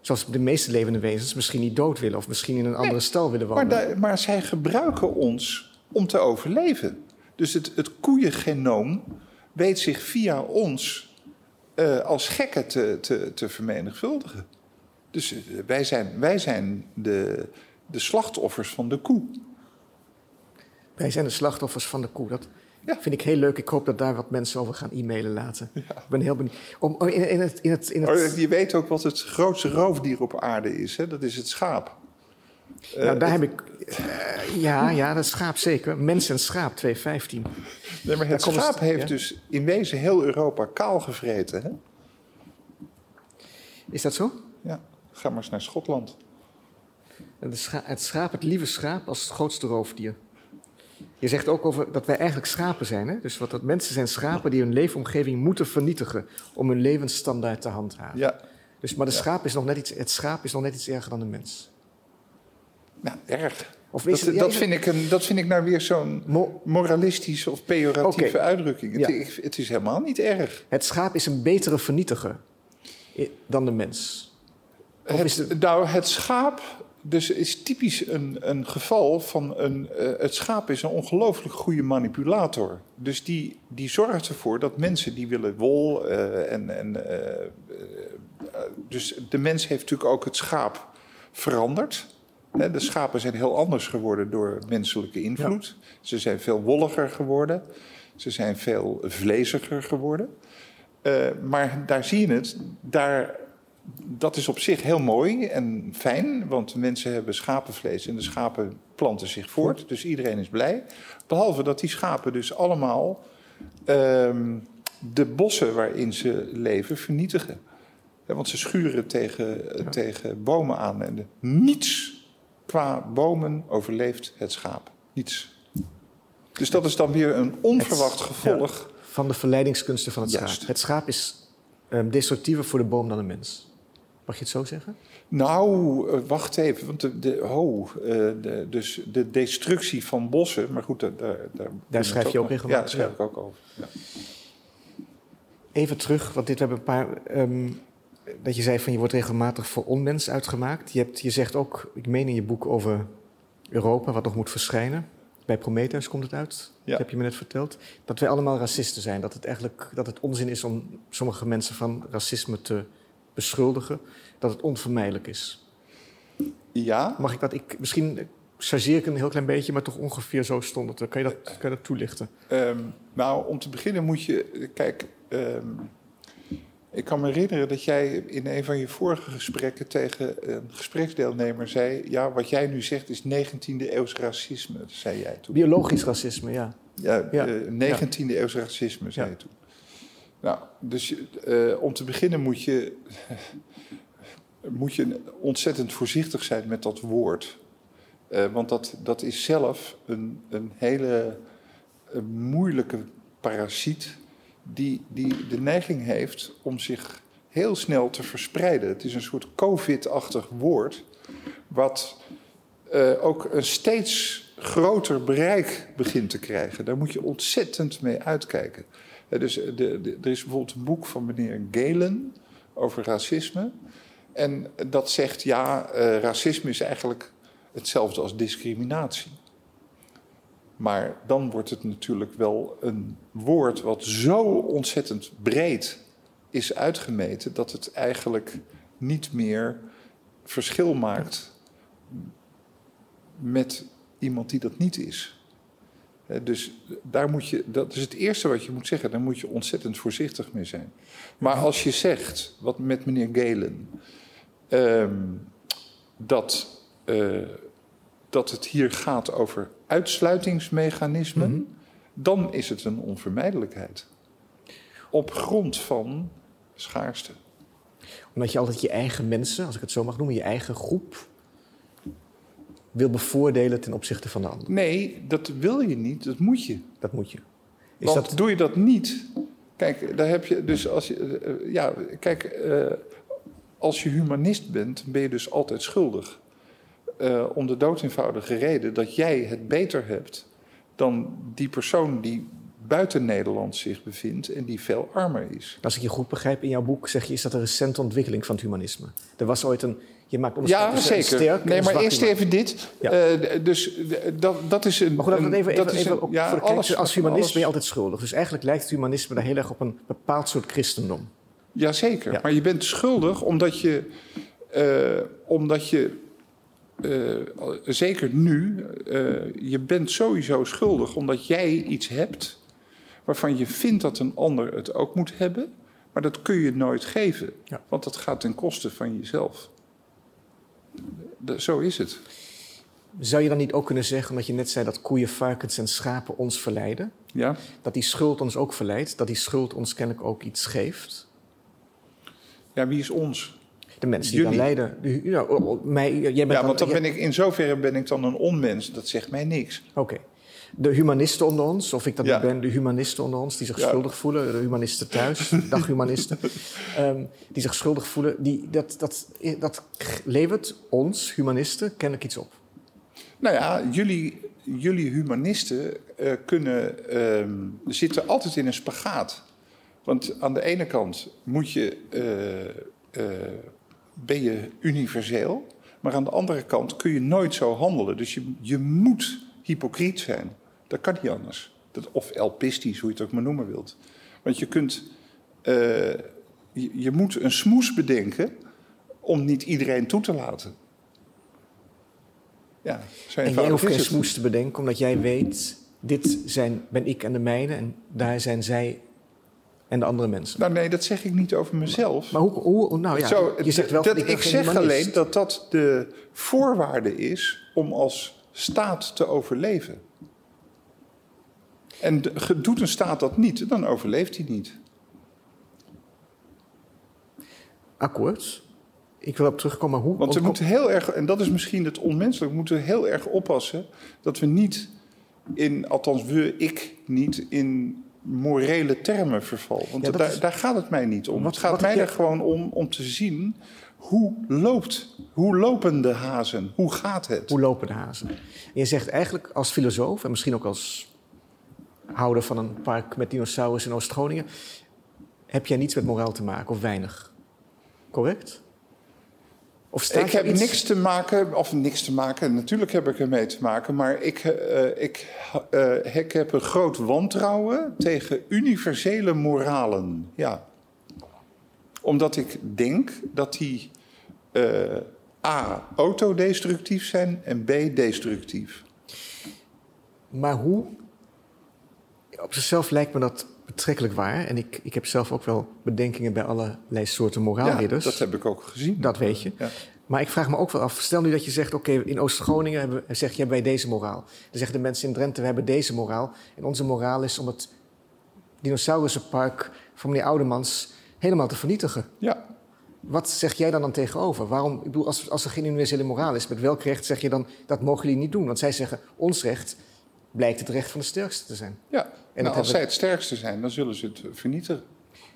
zoals de meeste levende wezens, misschien niet dood willen of misschien in een andere stal willen wonen. Maar, maar zij gebruiken ons om te overleven. Dus het, het koeiengenoom weet zich via ons eh, als gekken te, te, te vermenigvuldigen. Dus eh, wij zijn, wij zijn de, de slachtoffers van de koe. Wij zijn de slachtoffers van de koe. Dat Ja. vind ik heel leuk. Ik hoop dat daar wat mensen over gaan e-mailen laten. Ik ben heel benieuwd. Om, oh, in, in het, in het, in het, Oh, je weet ook wat het grootste roofdier op aarde is. Hè? Dat is het schaap. Nou, daar heb ik. eh, ja, ja, dat schaap zeker. Mens en schaap, 215. Nee, maar het Daar schaap heeft ja. dus in wezen heel Europa kaal gevreten. Hè? Is dat zo? Ja, ga maar eens naar Schotland. Scha- het schaap, het lieve schaap, als het grootste roofdier. Je zegt ook over dat wij eigenlijk schapen zijn. Hè? Dus wat dat mensen zijn schapen die hun leefomgeving moeten vernietigen om hun levensstandaard te handhaven. Ja, Dus, maar de schaap is nog net iets, het schaap is nog net iets erger dan de mens. Nou, erg. Of is Dat, het- ja, dat, is vind ik een, dat vind ik nou weer zo'n Mo- moralistische of pejoratieve uitdrukking. Het, Ja. ik- het is helemaal niet erg. Het schaap is een betere vernietiger dan de mens. Of is Nou, het schaap dus is typisch een, een geval van een... eh, het schaap is een ongelooflijk goede manipulator. Dus die, die zorgt ervoor dat mensen die willen wol... eh, en, en, eh, dus de mens heeft natuurlijk ook het schaap veranderd. De schapen zijn heel anders geworden door menselijke invloed. Ze zijn veel wolliger geworden. Ze zijn veel vleesiger geworden. Eh, maar daar zie je het. Daar, dat is op zich heel mooi en fijn. Want mensen hebben schapenvlees en de schapen planten zich voort. Dus iedereen is blij. Behalve dat die schapen dus allemaal ehm, de bossen waarin ze leven vernietigen. Ja, want ze schuren tegen, tegen bomen aan. En de- niets qua bomen overleeft het schaap. Niets. Dus dat is dan weer een onverwacht gevolg. Van de verleidingskunsten van het Juist. schaap. Het schaap is ehm, destructiever voor de boom dan de mens. Mag je het zo zeggen? Nou, eh, wacht even. Want de, de, oh, de, dus de destructie van bossen. Maar goed, daar, daar, daar, schrijf je ook regelmatig, Ja, daar schrijf ja. ik ook over. Ja. Even terug, want dit we hebben een paar. ehm, dat je zei van je wordt regelmatig voor onmens uitgemaakt. Je, hebt, je zegt ook, ik meen in je boek over Europa, wat nog moet verschijnen. Bij Prometheus komt het uit. Ja. Dat heb je me net verteld. Dat wij allemaal racisten zijn. Dat het eigenlijk dat het onzin is om sommige mensen van racisme te beschuldigen. Dat het onvermijdelijk is. ja, Mag ik dat? Ik, misschien chargeer ik een heel klein beetje, maar toch ongeveer zo stond het. Kan je dat, kan je dat toelichten? Ehm, nou, om te beginnen moet je. Kijk, ehm, ik kan me herinneren dat jij in een van je vorige gesprekken tegen een gespreksdeelnemer zei: Ja, wat jij nu zegt is 19e eeuws racisme, zei jij toen. Biologisch racisme, ja. Ja, Ja. eh, 19e eeuws racisme, zei Ja. je toen. Nou, dus eh, om te beginnen moet je, moet je ontzettend voorzichtig zijn met dat woord. Eh, want dat, dat is zelf een, een hele een moeilijke parasiet die, die de neiging heeft om zich heel snel te verspreiden. Het is een soort COVID-achtig woord, wat eh, ook een steeds groter bereik begint te krijgen. Daar moet je ontzettend mee uitkijken. Eh, dus de, de, er is bijvoorbeeld een boek van meneer Galen over racisme. En dat zegt, ja, eh, racisme is eigenlijk hetzelfde als discriminatie. Maar dan wordt het natuurlijk wel een woord wat zo ontzettend breed is uitgemeten dat het eigenlijk niet meer verschil maakt met iemand die dat niet is. Dus daar moet je, dat is het eerste wat je moet zeggen. Daar moet je ontzettend voorzichtig mee zijn. Maar als je zegt, wat met meneer Galen, ehm, dat, eh, dat het hier gaat over uitsluitingsmechanismen, Mhm. dan is het een onvermijdelijkheid. Op grond van schaarste. Omdat je altijd je eigen mensen, als ik het zo mag noemen, je eigen groep wil bevoordelen ten opzichte van de ander. Nee, dat wil je niet, dat moet je. Dat moet je. Is Want dat, doe je dat niet. Kijk, daar heb je dus als je. eh, ja, kijk, eh, als je humanist bent, ben je dus altijd schuldig. Eh, om de dood eenvoudige reden dat jij het beter hebt dan die persoon die buiten Nederland zich bevindt en die veel armer is. als ik je goed begrijp, in jouw boek zeg je, is dat een recente ontwikkeling van het humanisme. Er was ooit een, je maakt Ja, zeker. sterk nee, maar eerst even dit. Ja. Eh, dus dat, dat is een. Maar goed, het even, dat even, is even een- ook ja, voor de kijkers. Als humanist alles- ben je altijd schuldig. Dus eigenlijk lijkt het humanisme daar heel erg op een bepaald soort christendom. Jazeker, Ja. maar je bent schuldig omdat je, eh, omdat je eh, zeker nu, eh, je bent sowieso schuldig omdat jij iets hebt waarvan je vindt dat een ander het ook moet hebben, maar dat kun je nooit geven, Ja. want dat gaat ten koste van jezelf. De- zo is het. Zou je dan niet ook kunnen zeggen, omdat je net zei dat koeien, varkens en schapen ons verleiden, Ja? dat die schuld ons ook verleidt, dat die schuld ons kennelijk ook iets geeft? ja, wie is ons? De mensen die Jullie. u- Ja, oh, mij, jij bent Ja, want dan ben ik, in zoverre ben ik dan een onmens, dat zegt mij niks. Oké. De humanisten onder ons, of ik dat Ja. niet ben, de humanisten onder ons die zich Ja. schuldig voelen, de humanisten thuis, dag humanisten, ehm, die zich schuldig voelen, die, dat, dat, dat levert ons, humanisten, kennelijk iets op. Nou ja, jullie, jullie humanisten eh, kunnen, ehm, zitten altijd in een spagaat. Want aan de ene kant moet je, eh, eh, ben je universeel, maar aan de andere kant kun je nooit zo handelen. Dus je, je moet hypocriet zijn. Dat kan niet anders. Dat, of elpistisch, hoe je het ook maar noemen wilt. Want je kunt, eh, je, je moet een smoes bedenken om niet iedereen toe te laten. Ja, zo En jij hoeft geen smoes te bedenken, omdat jij weet, dit zijn, ben ik en de mijne en daar zijn zij en de andere mensen. Nou nee, dat zeg ik niet over mezelf. Maar hoe, hoe nou ja, Zo, je zegt wel dat, ik geen zeg alleen dat dat de voorwaarde is om als staat te overleven. En de- doet een staat dat niet, dan overleeft hij niet. Akkoord. Ik wil op terugkomen, hoe... Want we moeten heel erg, en dat is misschien het onmenselijk, we moeten heel erg oppassen dat we niet in, althans we, ik, niet in morele termen verval. Want Ja, daar, is- daar gaat het mij niet om. Wat- het gaat wat mij er je- gewoon om om te zien hoe loopt, hoe lopen de hazen, hoe gaat het? Hoe lopen de hazen? En je zegt eigenlijk als filosoof en misschien ook als houder van een park met dinosaurussen in Oost-Groningen, heb jij niets met moraal te maken of weinig. Correct? Of staat Ik heb iets- niks te maken, of niks te maken, natuurlijk heb ik ermee te maken, maar ik, eh, ik, eh, ik heb een groot wantrouwen tegen universele moralen. Ja. Omdat ik denk dat die eh, A. autodestructief zijn en B. destructief. Maar hoe? Op zichzelf lijkt me dat betrekkelijk waar. En ik, ik heb zelf ook wel bedenkingen bij allerlei soorten moraalridders. Ja, dat heb ik ook gezien. Dat weet je. Ja. Maar ik vraag me ook wel af, stel nu dat je zegt... oké, in Oost-Groningen hebben- zeg je hebben wij deze moraal. Dan zeggen de mensen in Drenthe, we hebben deze moraal. En onze moraal is om het dinosaurusenpark van meneer Oudemans... helemaal te vernietigen. Ja. Wat zeg jij dan dan tegenover? Waarom, ik bedoel, als, als er geen universele moraal is, met welk recht zeg je dan dat mogen jullie niet doen? Want zij zeggen, ons recht blijkt het recht van de sterkste te zijn. ja. Dat nou, als zij het sterkste zijn, dan zullen ze het vernietigen.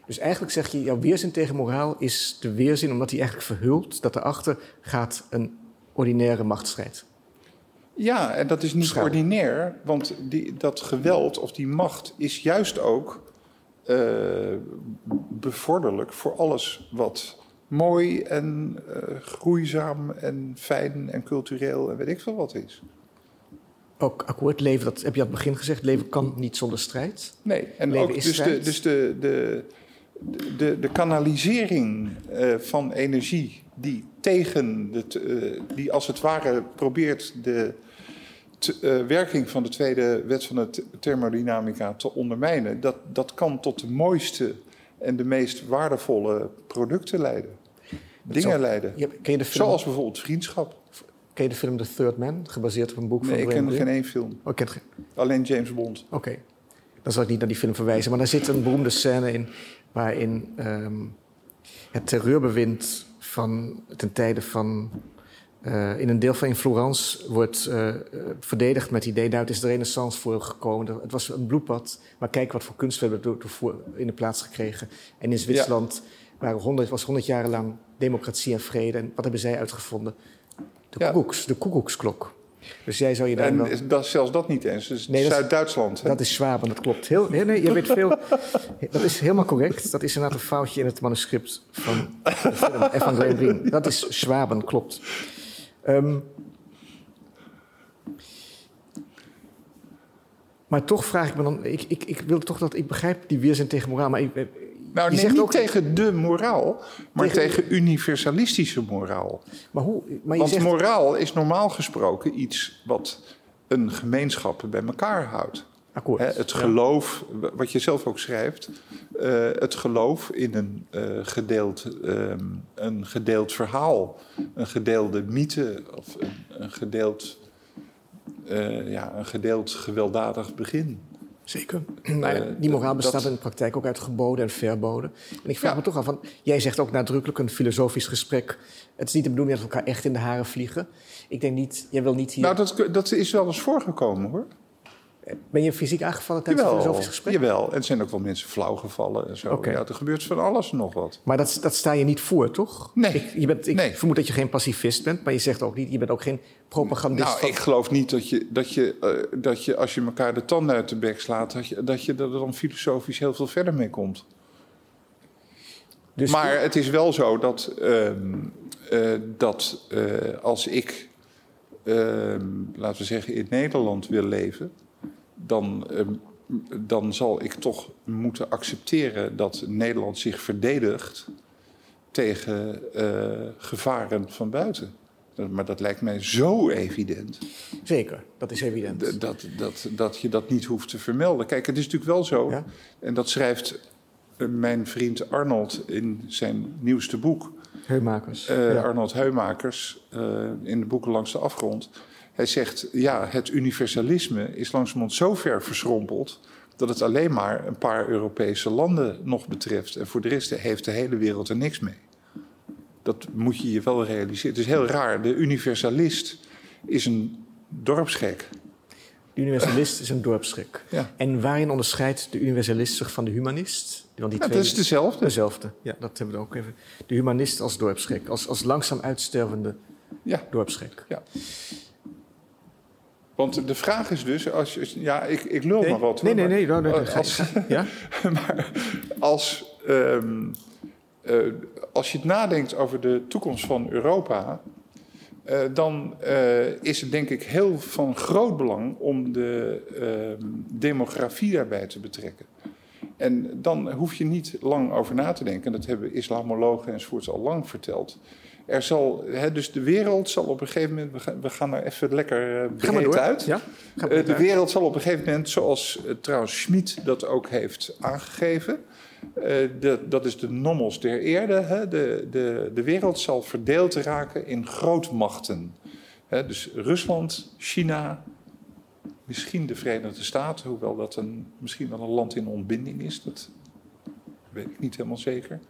Dus eigenlijk zeg je, jouw weerzin tegen moraal is de weerzin omdat hij eigenlijk verhult dat erachter gaat een ordinaire machtsstrijd. Ja, en dat is niet ordinair, want die, dat geweld of die macht is juist ook eh, bevorderlijk voor alles wat mooi en eh, groeizaam en fijn en cultureel en weet ik veel wat is. Ook akkoord, leven, dat heb je aan het begin gezegd, leven kan niet zonder strijd. Nee, en Leven ook is dus, de, strijd. dus de, de, de, de kanalisering eh, van energie die tegen de, eh, die als het ware probeert de eh, werking van de tweede wet van de th- thermodynamica te ondermijnen, dat, dat kan tot de mooiste en de meest waardevolle producten leiden. Dingen leiden. Je, ken, je de film, Zoals bijvoorbeeld vriendschap. Ken je de film The Third Man, gebaseerd op een boek Nee, van ik Graham ken geen één film. Oh, ik ken het Alleen James Bond. Oké, dan zal ik niet naar die film verwijzen. Maar daar zit een beroemde scène in waarin ehm, het terreurbewind van ten tijde van. eh, in een deel van in Florence wordt eh, verdedigd met het idee... daar is de renaissance voor gekomen. Het was een bloedbad, maar kijk wat voor kunst we hebben in de plaats gekregen. En in Zwitserland waren 100, was 100 jaar lang democratie en vrede. En wat hebben zij uitgevonden? De Ja. koekoeks, de koekoeksklok. Dus jij zou je daar En wel... dat is zelfs dat niet eens. Dus Nee, Zuid-Duitsland. Dat is Schwaben, dat klopt. Heel, nee, nee, je weet veel. Dat is helemaal correct. Dat is inderdaad een foutje in het manuscript van de film van. Dat is Schwaben, klopt. Ehm, maar toch vraag ik me dan... Ik, ik, ik wil toch dat... Ik begrijp die weerzin tegen moraal, maar... Ik, Nou, je zegt niet ook- tegen de moraal, maar Tegen- tegen, universalistische moraal. Maar hoe... Maar je Want zegt, moraal is normaal gesproken iets wat een gemeenschap bij elkaar houdt. akkoord. Het Ja. geloof, wat je zelf ook schrijft, eh, het geloof in een, eh, gedeeld, ehm, een gedeeld verhaal, een gedeelde mythe of een, een gedeeld, eh, ja, een gedeeld gewelddadig begin. Zeker. Maar Eh, die moraal dat- bestaat in de praktijk ook uit geboden en verboden. En ik vraag Ja. me toch af, van, jij zegt ook nadrukkelijk een filosofisch gesprek. Het is niet de bedoeling dat we elkaar echt in de haren vliegen. Ik denk niet, jij wil niet hier... Nou, dat, dat is wel eens voorgekomen hoor. Ben je fysiek aangevallen tijdens een Jawel, filosofisch gesprek? jawel. En er zijn ook wel mensen flauw gevallen en zo. Ja, er gebeurt van alles en nog wat. Maar dat, dat sta je niet voor, toch? Nee. Ik, je bent, ik Nee. vermoed dat je geen pacifist bent, maar je zegt ook niet, je bent ook geen propagandist. Nou, van- ik geloof niet dat je, dat, je, eh, dat je als je elkaar de tanden uit de bek slaat... dat je, dat je er dan filosofisch heel veel verder mee komt. dus maar het is wel zo dat, ehm, eh, dat eh, als ik, ehm, laten we zeggen, in Nederland wil leven... dan, ehm, dan zal ik toch moeten accepteren dat Nederland zich verdedigt... tegen eh, gevaren van buiten. Maar dat lijkt mij zo evident Zeker, dat is evident. dat, dat, dat je dat niet hoeft te vermelden. Kijk, het is natuurlijk wel zo, Ja. en dat schrijft eh, mijn vriend Arnold in zijn nieuwste boek, Heumakers. eh, ja. Arnold Heumakers, in de boeken Langs de Afgrond. Hij zegt, ja, het universalisme is langzamerhand zo ver verschrompeld... dat het alleen maar een paar Europese landen nog betreft. En voor de rest heeft de hele wereld er niks mee. Dat moet je je wel realiseren. Het is heel raar. De universalist is een dorpsgek. De universalist is een dorpsschrik. Ja. En waarin onderscheidt de universalist zich van de humanist? Want die Ja, twee dat is dezelfde. dezelfde. Ja, dat hebben we ook even. De humanist als dorpsschrik, als, als langzaam uitstervende Ja. dorpsschrik. Ja. Want de vraag is dus, als je, ja, ik, ik lul maar wat. nee, hoor, nee, nee. nee, als, ga- ja? maar als, ehm, eh, als je het nadenkt over de toekomst van Europa, eh, dan eh, is het denk ik heel van groot belang om de ehm, demografie daarbij te betrekken. En dan hoef je niet lang over na te denken. En dat hebben islamologen enzovoorts al lang verteld. Er zal, hè, dus de wereld zal op een gegeven moment. We gaan, we gaan er even lekker uh, breed door. uit. Ja? Uh, de wereld zal op een gegeven moment, zoals uh, trouwens Schmid dat ook heeft aangegeven. De, dat is de nomos der eerde. Hè? De, de, de wereld zal verdeeld raken in grootmachten. Hè? Dus Rusland, China, misschien de Verenigde Staten, hoewel dat een, misschien wel een land in ontbinding is. Dat weet ik niet helemaal zeker.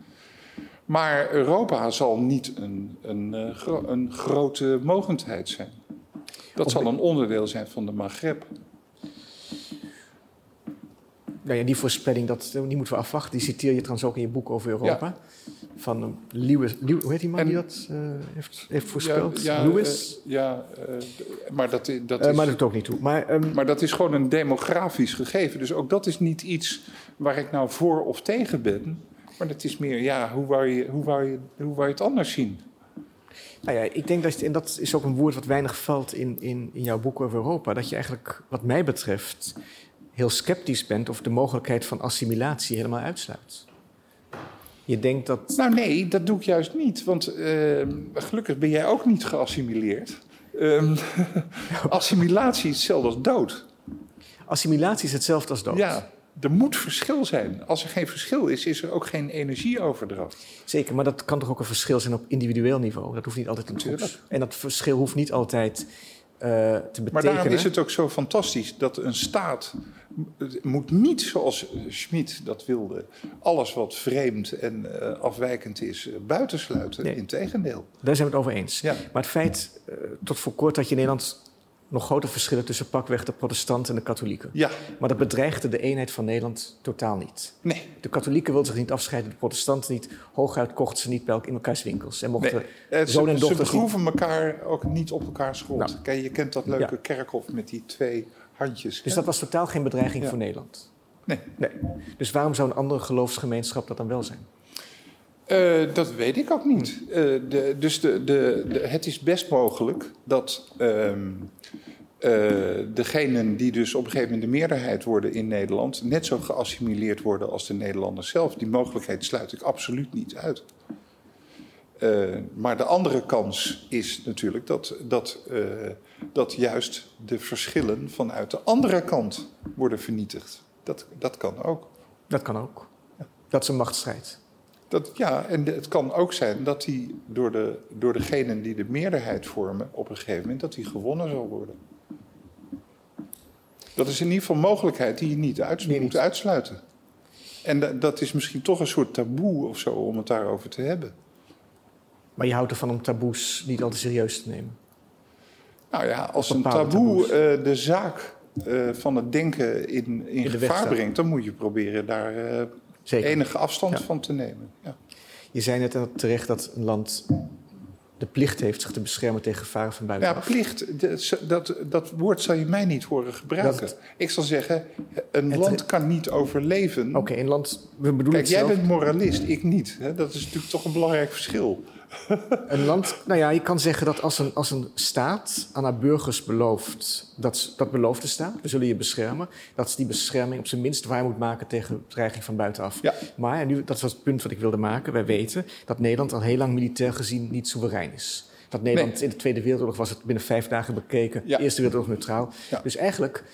Maar Europa zal niet een, een, gro een grote mogendheid zijn. Dat zal een onderdeel zijn van de Maghreb. Nou ja, die voorspelling, dat, die moeten we afwachten. Die citeer je trouwens ook in je boek over Europa. Ja. Van uh, Lewis, Lewis, hoe heet die man en, die dat uh, heeft, heeft voorspeld? Ja, ja, Lewis? Uh, ja maar dat, dat is... maar dat doet ook niet toe. Maar, um, maar dat is gewoon een demografisch gegeven. Dus ook dat is niet iets waar ik nou voor of tegen ben. Maar het is meer, ja, hoe wou je, hoe wou je, hoe wou je het anders zien? Nou ja, ik denk dat, en dat is ook een woord wat weinig valt in, in, in jouw boek over Europa, dat je eigenlijk, wat mij betreft, heel sceptisch bent of de mogelijkheid van assimilatie helemaal uitsluit. Je denkt dat. Nou, nee, dat doe ik juist niet. Want uh, gelukkig ben jij ook niet geassimileerd. Um, assimilatie is hetzelfde als dood. Assimilatie is hetzelfde als dood. Ja, er moet verschil zijn. Als er geen verschil is, is er ook geen energieoverdracht. Zeker, maar dat kan toch ook een verschil zijn op individueel niveau? Dat hoeft niet altijd een toets. En dat verschil hoeft niet altijd uh, te betekenen. Maar daarom is het ook zo fantastisch dat een staat moet niet, zoals Schmid dat wilde, alles wat vreemd en uh, afwijkend is, uh, buitensluiten. Nee. Integendeel. Daar zijn we het over eens. Ja. Maar het feit, tot voor kort dat je in Nederland nog grote verschillen tussen pakweg de protestanten en de katholieken. Ja. Maar dat bedreigde de eenheid van Nederland totaal niet. Nee. De katholieken wilden zich niet afscheiden, de protestanten niet. Hooguit kochten ze niet bij elk in elkaars winkels. En mochten nee. zoon en ze, dochter... Ze begroeven elkaar ook niet op elkaars grond. Nou. Kijk, je kent dat leuke ja. kerkhof met die twee handjes. Dus dat was totaal geen bedreiging Ja. voor Nederland? Nee. Nee. Dus waarom zou een andere geloofsgemeenschap dat dan wel zijn? Uh, dat weet ik ook niet. Uh, de, dus de, de, het is best mogelijk dat uh, degenen die dus op een gegeven moment de meerderheid worden in Nederland... net zo geassimileerd worden als de Nederlanders zelf. Die mogelijkheid sluit ik absoluut niet uit. Maar de andere kans is natuurlijk dat, dat, dat juist de verschillen vanuit de andere kant worden vernietigd. Dat, dat kan ook. Dat kan ook. Dat is een machtsstrijd. Dat, ja, en het kan ook zijn dat die door, de, door degenen die de meerderheid vormen op een gegeven moment, dat die gewonnen zal worden. Dat is in ieder geval een mogelijkheid die je niet Nee, moet niet. uitsluiten. En da, dat is misschien toch een soort taboe of zo om het daarover te hebben. Maar je houdt ervan om taboes niet al te serieus te nemen. Nou ja, als een taboe uh, de zaak uh, van het denken in, in, In de weg gevaar brengt, dan moet je proberen daar uh, Zeker. enige afstand Ja. van te nemen. Ja. Je zei net terecht dat een land de plicht heeft zich te beschermen tegen gevaren van Ja, buitenaf. plicht, dat, dat, woord zal je mij niet horen gebruiken. Dat- Ik zal zeggen, een Het- land kan niet overleven. Oké, een land, we bedoelen Kijk, jij zelf. bent moralist, ik niet. Hè? Dat is natuurlijk toch een belangrijk verschil. Een land, nou ja, je kan zeggen dat als een, als een staat aan haar burgers belooft, dat, dat belooft de staat, we zullen je beschermen, dat ze die bescherming op zijn minst waar moet maken tegen bedreiging van buitenaf. Ja. Maar, en nu, dat was het punt wat ik wilde maken, wij weten dat Nederland al heel lang militair gezien niet soeverein is. Dat Nederland Nee. in de Tweede Wereldoorlog was het binnen vijf dagen bekeken, Ja. Eerste Wereldoorlog neutraal. Ja. Dus eigenlijk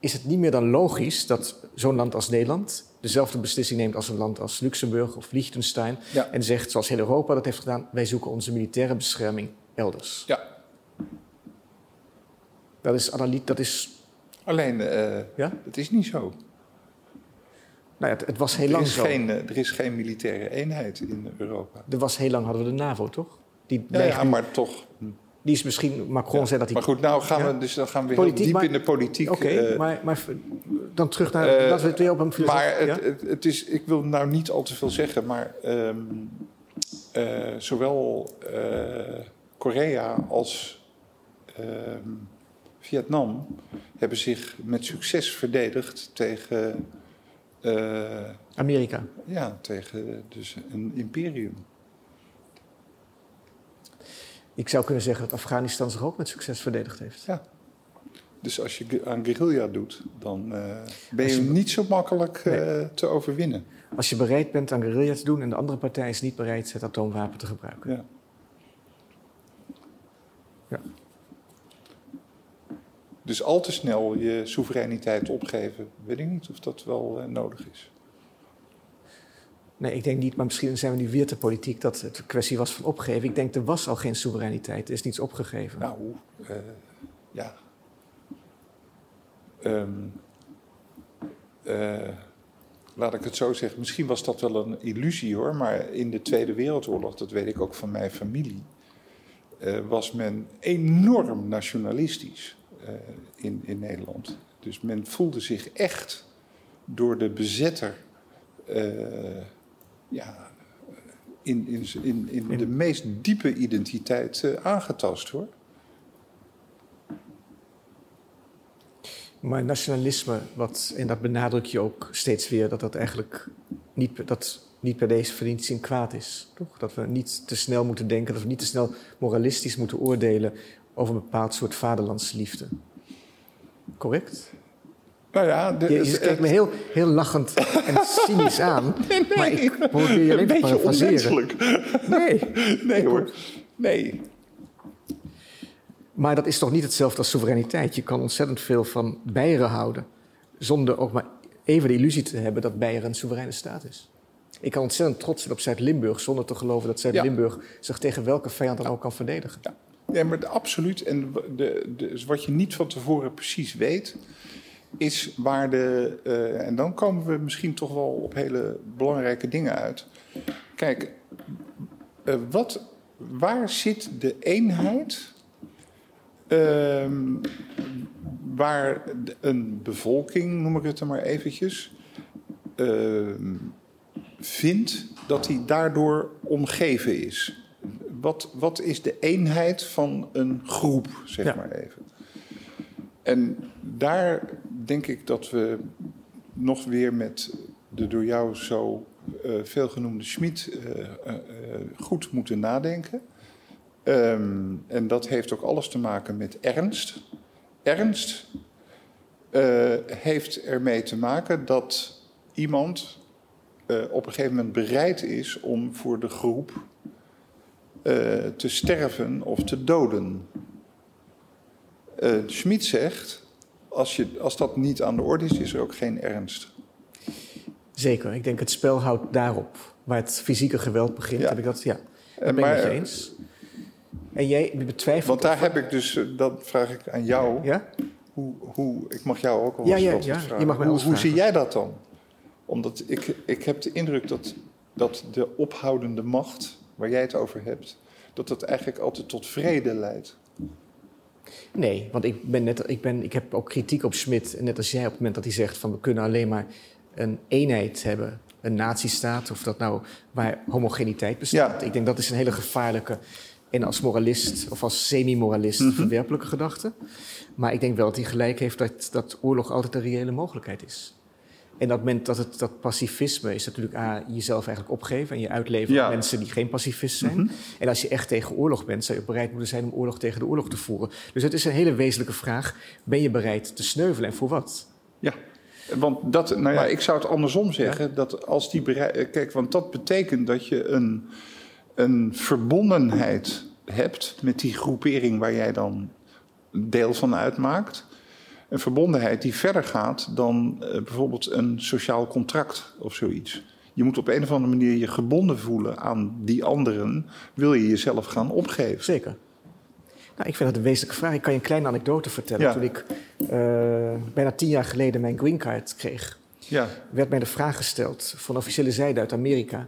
is het niet meer dan logisch dat zo'n land als Nederland dezelfde beslissing neemt als een land als Luxemburg of Liechtenstein. Ja. En zegt, zoals heel Europa dat heeft gedaan, wij zoeken onze militaire bescherming elders. Ja. Dat is, anali- dat is Alleen, eh, ja? het is niet zo. Nou ja, het, het was heel Er lang is, zo. geen, eh, er is geen militaire eenheid in Europa. Er was heel lang hadden we de NAVO, toch? Die, Ja, ja maar toch. die is misschien, Macron zei dat hij... Maar goed, nou gaan Ja. we, dus dan gaan we heel diep maar- in de politiek. Oké, eh, maar, maar dan terug naar... Eh, laten we het weer op een filosoof... Maar het, ja? het, het is, ik wil nou niet al te veel zeggen, maar ehm, eh, zowel eh, Korea als ehm, Vietnam hebben zich met succes verdedigd tegen, Amerika. ja, tegen dus een imperium. Ik zou kunnen zeggen dat Afghanistan zich ook met succes verdedigd heeft. Ja. Dus als je aan guerrilla doet, dan eh, ben je, niet zo makkelijk eh, te overwinnen. Als je bereid bent aan guerrilla te doen en de andere partij is niet bereid het atoomwapen te gebruiken. Ja. Ja. Dus al te snel je soevereiniteit opgeven, weet ik niet of dat wel eh, nodig is. Nee, ik denk niet, maar misschien zijn we nu weer te politiek dat het een kwestie was van opgeven. Ik denk, er was al geen soevereiniteit, er is niets opgegeven. Nou, ja. Ehm, eh, laat ik het zo zeggen, misschien was dat wel een illusie hoor, maar in de Tweede Wereldoorlog, dat weet ik ook van mijn familie, eh, was men enorm nationalistisch eh, in, in Nederland. Dus men voelde zich echt door de bezetter ja, in, in, in, in de meest diepe identiteit aangetast hoor. Maar nationalisme, wat, en dat benadruk je ook steeds weer, dat dat eigenlijk niet, dat niet per deze een kwaad is. Toch? Dat we niet te snel moeten denken, dat we niet te snel moralistisch moeten oordelen over een bepaald soort vaderlandsliefde. Correct? Nou ja, de, Je, je kijkt me heel, heel lachend en cynisch aan, maar ik probeer je alleen een te parafraseren. Nee, Nee hoor. Nee. Maar dat is toch niet hetzelfde als soevereiniteit? Je kan ontzettend veel van Beieren houden, zonder ook maar even de illusie te hebben dat Beieren een soevereine staat is. Ik kan ontzettend trots zijn op Zuid-Limburg, zonder te geloven dat Zuid-Limburg zich tegen welke vijand dan ook kan verdedigen. Ja, maar de- absoluut. En de, de, dus wat je niet van tevoren precies weet, is waar de. eh, en dan komen we misschien toch wel op hele belangrijke dingen uit. Kijk, eh, wat, waar zit de eenheid ehm, waar een bevolking, noem ik het er maar eventjes, ehm, vindt dat hij daardoor omgeven is? Wat, wat is de eenheid van een groep, zeg Ja. maar even? En daar denk ik dat we nog weer met de door jou zo eh veelgenoemde Schmid eh, eh, eh, goed moeten nadenken. Ehm, en dat heeft ook alles te maken met ernst. Ernst eh, heeft ermee te maken dat iemand eh, op een gegeven moment bereid is om voor de groep eh, te sterven of te doden. Schmid zegt, als, je, als dat niet aan de orde is, is er ook geen ernst. Zeker, ik denk het spel houdt daarop. Waar het fysieke geweld begint, Ja. heb ik dat, ja. Dat ben ik eh, eens. En jij betwijfelt... Want daar of- heb ik dus, eh, dat vraag ik aan jou. Ja? Hoe, hoe, ik mag jou ook al Ja, ja, wat ja, vragen. je mag mij hoe, hoe zie jij dat dan? Omdat ik, ik heb de indruk dat, dat de ophoudende macht, waar jij het over hebt, dat dat eigenlijk altijd tot vrede leidt. Nee, want ik, ben net, ik, ben, ik heb ook kritiek op Smit. Net als jij op het moment dat hij zegt van we kunnen alleen maar een eenheid hebben. Een nazistaat, of dat nou waar homogeniteit bestaat. Ja. Ik denk dat is een hele gevaarlijke en als moralist of als semi-moralist Mhm. verwerpelijke gedachte. Maar ik denk wel dat hij gelijk heeft dat, dat oorlog altijd een reële mogelijkheid is. En dat, moment dat, het, dat pacifisme is natuurlijk A, jezelf eigenlijk opgeven en je uitleveren Ja. aan mensen die geen pacifist zijn. En als je echt tegen oorlog bent, zou je bereid moeten zijn om oorlog tegen de oorlog te voeren. Dus het is een hele wezenlijke vraag. Ben je bereid te sneuvelen en voor wat? Ja, want dat, nou ja, ik zou het andersom zeggen. Dat als die berei- Kijk, want dat betekent dat je een, een verbondenheid hebt met die groepering waar jij dan deel van uitmaakt. Een verbondenheid die verder gaat dan eh, bijvoorbeeld een sociaal contract of zoiets. Je moet op een of andere manier je gebonden voelen aan die anderen, wil je jezelf gaan opgeven. Zeker. Nou, ik vind dat een wezenlijke vraag. Ik kan je een kleine anekdote vertellen. Ja. Toen ik eh, bijna tien jaar geleden mijn green card kreeg, Ja, werd mij de vraag gesteld van officiële zijde uit Amerika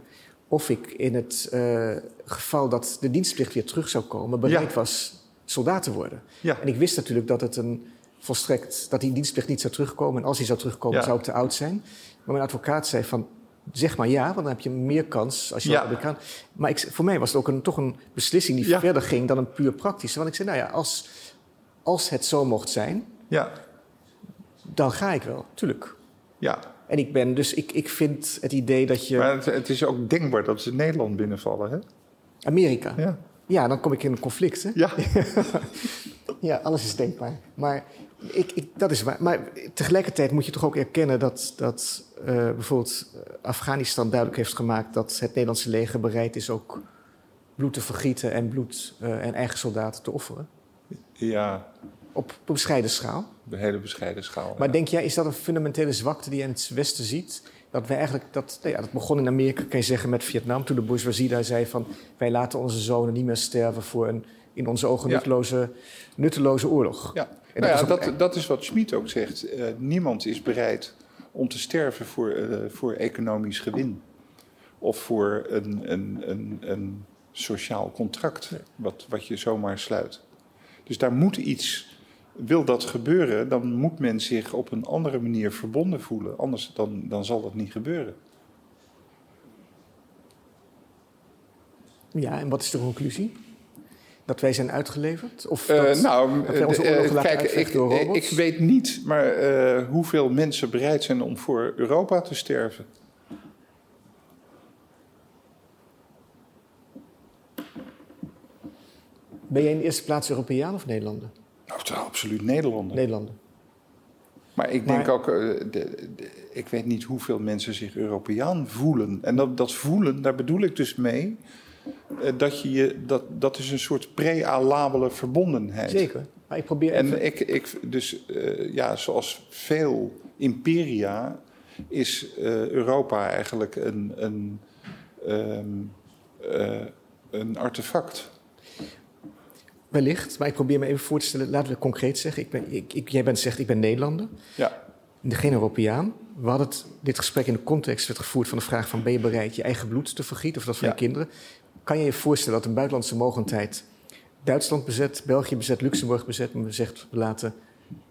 of ik in het eh, geval dat de dienstplicht weer terug zou komen bereid Ja. was soldaat te worden. ja, En ik wist natuurlijk dat het een volstrekt dat die dienstplicht niet zou terugkomen. En als die zou terugkomen, Ja. zou ik te oud zijn. Maar mijn advocaat zei van. Zeg maar ja, want dan heb je meer kans als je Ja. dat Amerikaan. Maar ik, voor mij was het ook een, toch een beslissing die verder ging dan een puur praktische. Want ik zei, nou ja, als, als het zo mocht zijn, ja, dan ga ik wel, tuurlijk. ja. En ik ben, dus ik, ik vind het idee dat je. Maar het, het is ook denkbaar dat ze Nederland binnenvallen, hè? Amerika. Ja. Ja, dan kom ik in een conflict. Hè? Ja. ja, alles is denkbaar. Maar, ik, ik, dat is waar. maar tegelijkertijd moet je toch ook erkennen dat, dat uh, bijvoorbeeld Afghanistan duidelijk heeft gemaakt dat het Nederlandse leger bereid is ook bloed te vergieten en bloed uh, en eigen soldaten te offeren. Ja. Op, op bescheiden schaal. Een hele bescheiden schaal. Maar denk jij, is dat een fundamentele zwakte die je in het Westen ziet? Dat wij eigenlijk, dat, nou ja, dat begon in Amerika, kan je zeggen, met Vietnam. Toen de bourgeoisie daar zei van, wij laten onze zonen niet meer sterven voor een, in onze ogen, nutteloze, nutteloze oorlog. Ja, en nou dat, ja, dat, dat, is wat Schmid ook zegt. Uh, niemand is bereid om te sterven voor, uh, voor economisch gewin. Of voor een, een, een, een sociaal contract, wat, wat je zomaar sluit. Dus daar moet iets wil dat gebeuren, dan moet men zich op een andere manier verbonden voelen. Anders dan, dan zal dat niet gebeuren. Ja, en wat is de conclusie? Dat wij zijn uitgeleverd? Of uh, dat, nou, dat wij onze oorlog uh, kijk, ik, door robots? ik weet niet maar, uh, hoeveel mensen bereid zijn om voor Europa te sterven. Ben jij in de eerste plaats Europeaan of Nederlander? Nou, absoluut Nederlander. Nederlander. Maar ik denk ook, de, de, ik weet niet hoeveel mensen zich Europeaan voelen. En dat, dat voelen, daar bedoel ik dus mee, dat, je je, dat, dat is een soort prealabele verbondenheid. Zeker. Maar ik probeer En ik, ik, dus uh, ja, zoals veel imperia is uh, Europa eigenlijk een, een, um, uh, een artefact. Wellicht, maar ik probeer me even voor te stellen. Laten we concreet zeggen. Ik ben, ik, ik, jij bent zegt, ik ben Nederlander. Ja. Geen Europeaan. We hadden het, dit gesprek in de context werd gevoerd van de vraag van... ben je bereid je eigen bloed te vergieten of dat van Ja. je kinderen? Kan je je voorstellen dat een buitenlandse mogendheid... Duitsland bezet, België bezet, Luxemburg bezet... en zegt, we laten,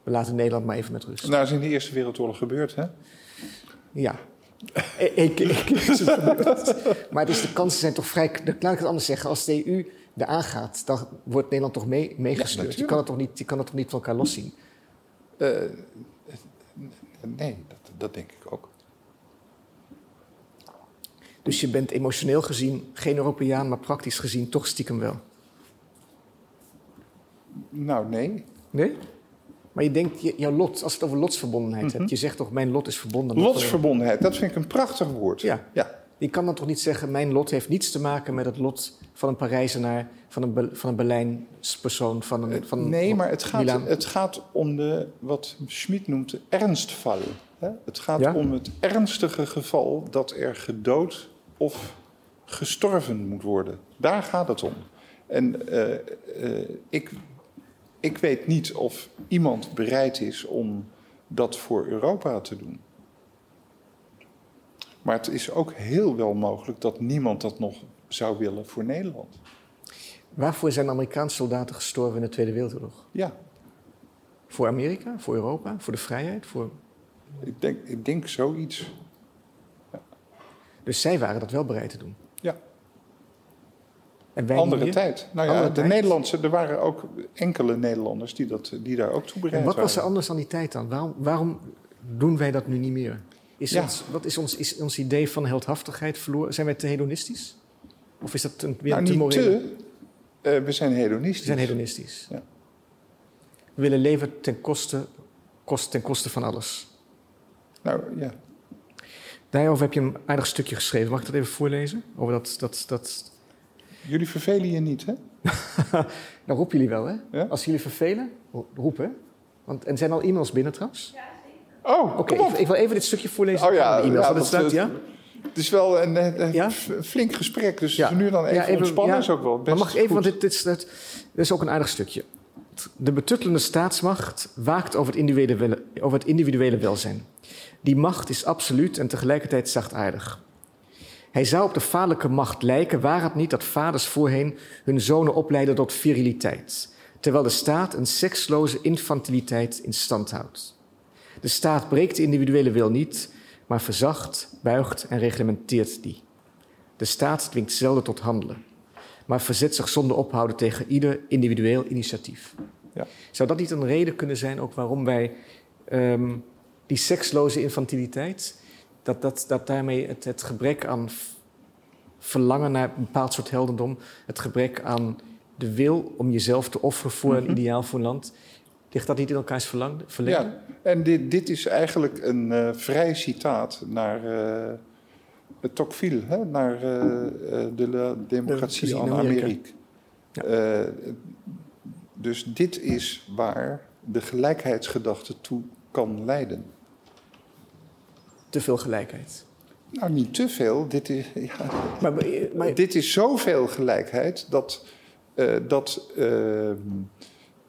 we laten Nederland maar even met rust. Nou, dat is in de Eerste Wereldoorlog gebeurd, hè? Ja. Het gebeurd. Maar dus de kansen zijn toch vrij... Laat ik het anders zeggen. Als de EU er aangaat, dan wordt Nederland toch mee, meegesleurd. je, kan het toch niet, je kan het toch niet van elkaar loszien? Uh, nee, dat, dat denk ik ook. Dus je bent emotioneel gezien geen Europeaan, maar praktisch gezien toch stiekem wel. Nou, nee. Nee? Maar je denkt, je, jouw lot, als het over lotsverbondenheid mm -hmm. hebt, je zegt toch, mijn lot is verbonden. Lotsverbondenheid, dat vind ik een prachtig woord. Ja. ja. Je kan dan toch niet zeggen, mijn lot heeft niets te maken met het lot van een Parijzenaar, van een, Be van een Berlijnspersoon, van een. Van nee, maar het gaat, het gaat om de, wat Schmid noemt, de ernstval. Hè? Het gaat Ja? om het ernstige geval dat er gedood of gestorven moet worden. Daar gaat het om. En eh, eh, ik, ik weet niet of iemand bereid is om dat voor Europa te doen. Maar het is ook heel wel mogelijk dat niemand dat nog zou willen voor Nederland. Waarvoor zijn Amerikaanse soldaten gestorven in de Tweede Wereldoorlog? Ja, Voor Amerika, voor Europa, voor de vrijheid? Voor... ik denk, ik denk zoiets. Dus zij waren dat wel bereid te doen. Ja, En wij andere tijd. Nou ja, Andere de tijd. Nederlandse, er waren ook enkele Nederlanders die, dat, die daar ook toe bereid En wat was er waren. anders dan die tijd dan? Waarom, waarom doen wij dat nu niet meer? Is, Ja. ons, wat is ons, is ons idee van heldhaftigheid verloren? Zijn wij te hedonistisch? Of is dat een, weer Nou, te niet morele? te. eh, we zijn hedonistisch. We zijn hedonistisch. Ja. We willen leven ten koste, kost, ten koste van alles. Nou ja, Daarover heb je een aardig stukje geschreven. Mag ik dat even voorlezen? Over dat, dat, dat... jullie vervelen je niet, hè? Nou roepen jullie wel, hè? Ja? Als jullie vervelen, ro- roepen. Want, en zijn al e-mails binnen trouwens? Oh, Oké, ik, ik wil even dit stukje voorlezen. Oh ja, de ja, het dat- staat, ja? Het is wel een, eh, een Ja? flink gesprek, dus Ja. nu dan even, Ja, even- ontspannen is ook wel best Maar mag ik even, goed. want dit, dit, is, dit, dit is ook een aardig stukje. De betuttelende staatsmacht waakt over het, individuele, over het individuele welzijn. Die macht is absoluut en tegelijkertijd zachtaardig. Hij zou op de vaderlijke macht lijken, waar het niet dat vaders voorheen hun zonen opleiden tot viriliteit, terwijl de staat een seksloze infantiliteit in stand houdt. De staat breekt de individuele wil niet, maar verzacht, buigt en reglementeert die. De staat dwingt zelden tot handelen, maar verzet zich zonder ophouden tegen ieder individueel initiatief. Ja. Zou dat niet een reden kunnen zijn ook waarom wij ehm, die seksloze infantiliteit, dat, dat, dat daarmee het, het gebrek aan verlangen naar een bepaald soort heldendom, het gebrek aan de wil om jezelf te offeren voor een Mhm. ideaal voor een land. Ligt dat niet in elkaars verlenging? Ja, en dit, dit is eigenlijk een eh, vrij citaat naar uh, Tocqueville, hè? naar uh, de la democratie De- in Amerika. Ja. Eh, dus dit is waar de gelijkheidsgedachte toe kan leiden. Te veel gelijkheid. Nou, niet te veel. Dit is, ja, Maar, maar, maar- dit is zoveel gelijkheid dat, eh, dat,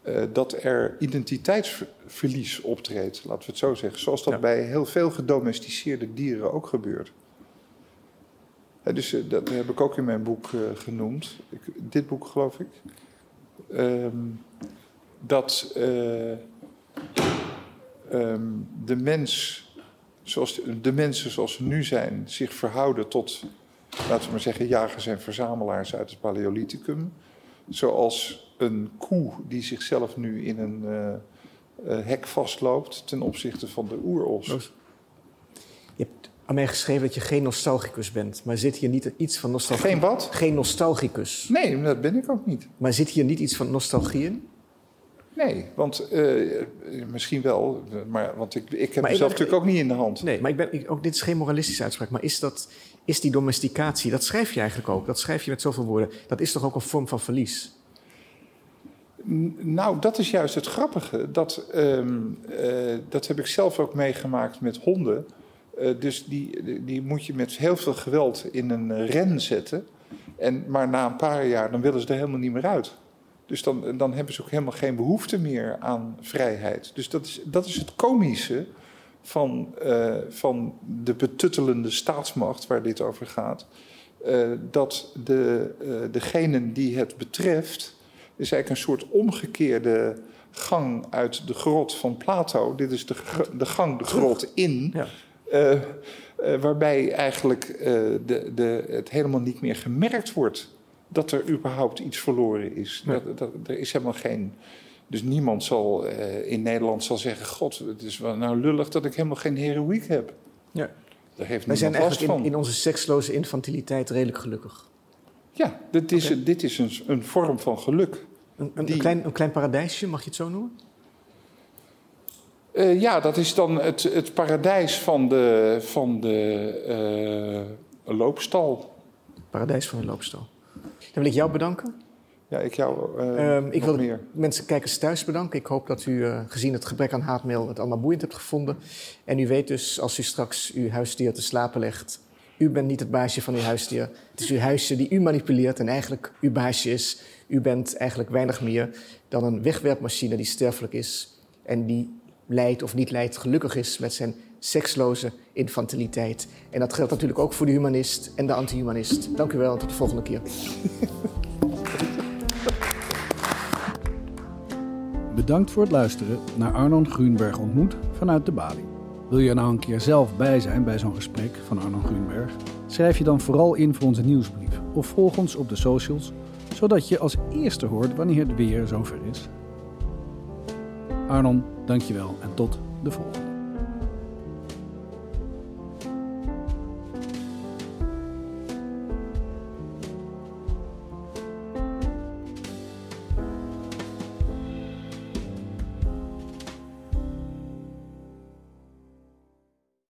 eh, dat er identiteitsverlies optreedt, laten we het zo zeggen. Zoals dat Ja. bij heel veel gedomesticeerde dieren ook gebeurt. Dus eh, dat heb ik ook in mijn boek eh, genoemd. Ik, dit boek, geloof ik. Ehm, dat eh, ehm, de mens zoals de mensen zoals ze nu zijn, zich verhouden tot, laten we maar zeggen, jagers en verzamelaars uit het Paleolithicum. Zoals een koe die zichzelf nu in een eh, eh, hek vastloopt ten opzichte van de oeros. je hebt aan mij geschreven dat je geen nostalgicus bent. Maar zit hier niet iets van nostalgie? Geen wat? Geen nostalgicus. Nee, dat ben ik ook niet. Maar zit hier niet iets van nostalgie in? Nee, want eh, misschien wel, maar want ik, ik heb Maar ik mezelf ben- natuurlijk ook niet in de hand. Nee, maar ik ben, ik, ook, dit is geen moralistische uitspraak. Maar is, dat, is die domesticatie, dat schrijf je eigenlijk ook. Dat schrijf je met zoveel woorden. Dat is toch ook een vorm van verlies? Nou, dat is juist het grappige. Dat, ehm, eh, dat heb ik zelf ook meegemaakt met honden. Eh, dus die, die moet je met heel veel geweld in een eh, ren zetten. En, maar na een paar jaar dan willen ze er helemaal niet meer uit. Dus dan, dan hebben ze ook helemaal geen behoefte meer aan vrijheid. Dus dat is, dat is het komische van, van de betuttelende staatsmacht waar dit over gaat. Dat de, degenen die het betreft is eigenlijk een soort omgekeerde gang uit de grot van Plato. Dit is de, de gang de grot in. Ja. eh, eh, waarbij eigenlijk eh, de, de, het helemaal niet meer gemerkt wordt dat er überhaupt iets verloren is. Ja. Dat, dat, er is helemaal geen. Dus niemand zal eh, in Nederland zal zeggen: God, het is wel nou lullig dat ik helemaal geen heroïek heb. Ja. Daar heeft Wij zijn eigenlijk van. in, in onze seksloze infantiliteit redelijk gelukkig. Ja, dit is, dit is een, een vorm van geluk. Een, een, Die- een klein, een klein paradijsje, mag je het zo noemen? Eh, ja, dat is dan het, het paradijs van de, van de eh, loopstal. Paradijs van de loopstal. Dan wil ik jou bedanken. Ja, ik jou eh Ehm, ik wil meer. mensen, kijkers thuis bedanken. Ik hoop dat u, gezien het gebrek aan haatmail, het allemaal boeiend hebt gevonden. En u weet dus, als u straks uw huisdier te slapen legt... u bent niet het baasje van uw huisdier. Het is uw huisje die u manipuleert en eigenlijk uw baasje is. U bent eigenlijk weinig meer dan een wegwerpmachine die sterfelijk is... en die leidt of niet leidt, gelukkig is met zijn seksloze infantiliteit. En dat geldt natuurlijk ook voor de humanist en de anti-humanist. Dank u wel en tot de volgende keer. Bedankt voor het luisteren naar Arnon Grunberg ontmoet vanuit de Bali. Wil je er nou een keer zelf bij zijn bij zo'n gesprek van Arnon Grunberg? Schrijf je dan vooral in voor onze nieuwsbrief of volg ons op de socials, zodat je als eerste hoort wanneer het weer zover is. Arnon, dankjewel en tot de volgende.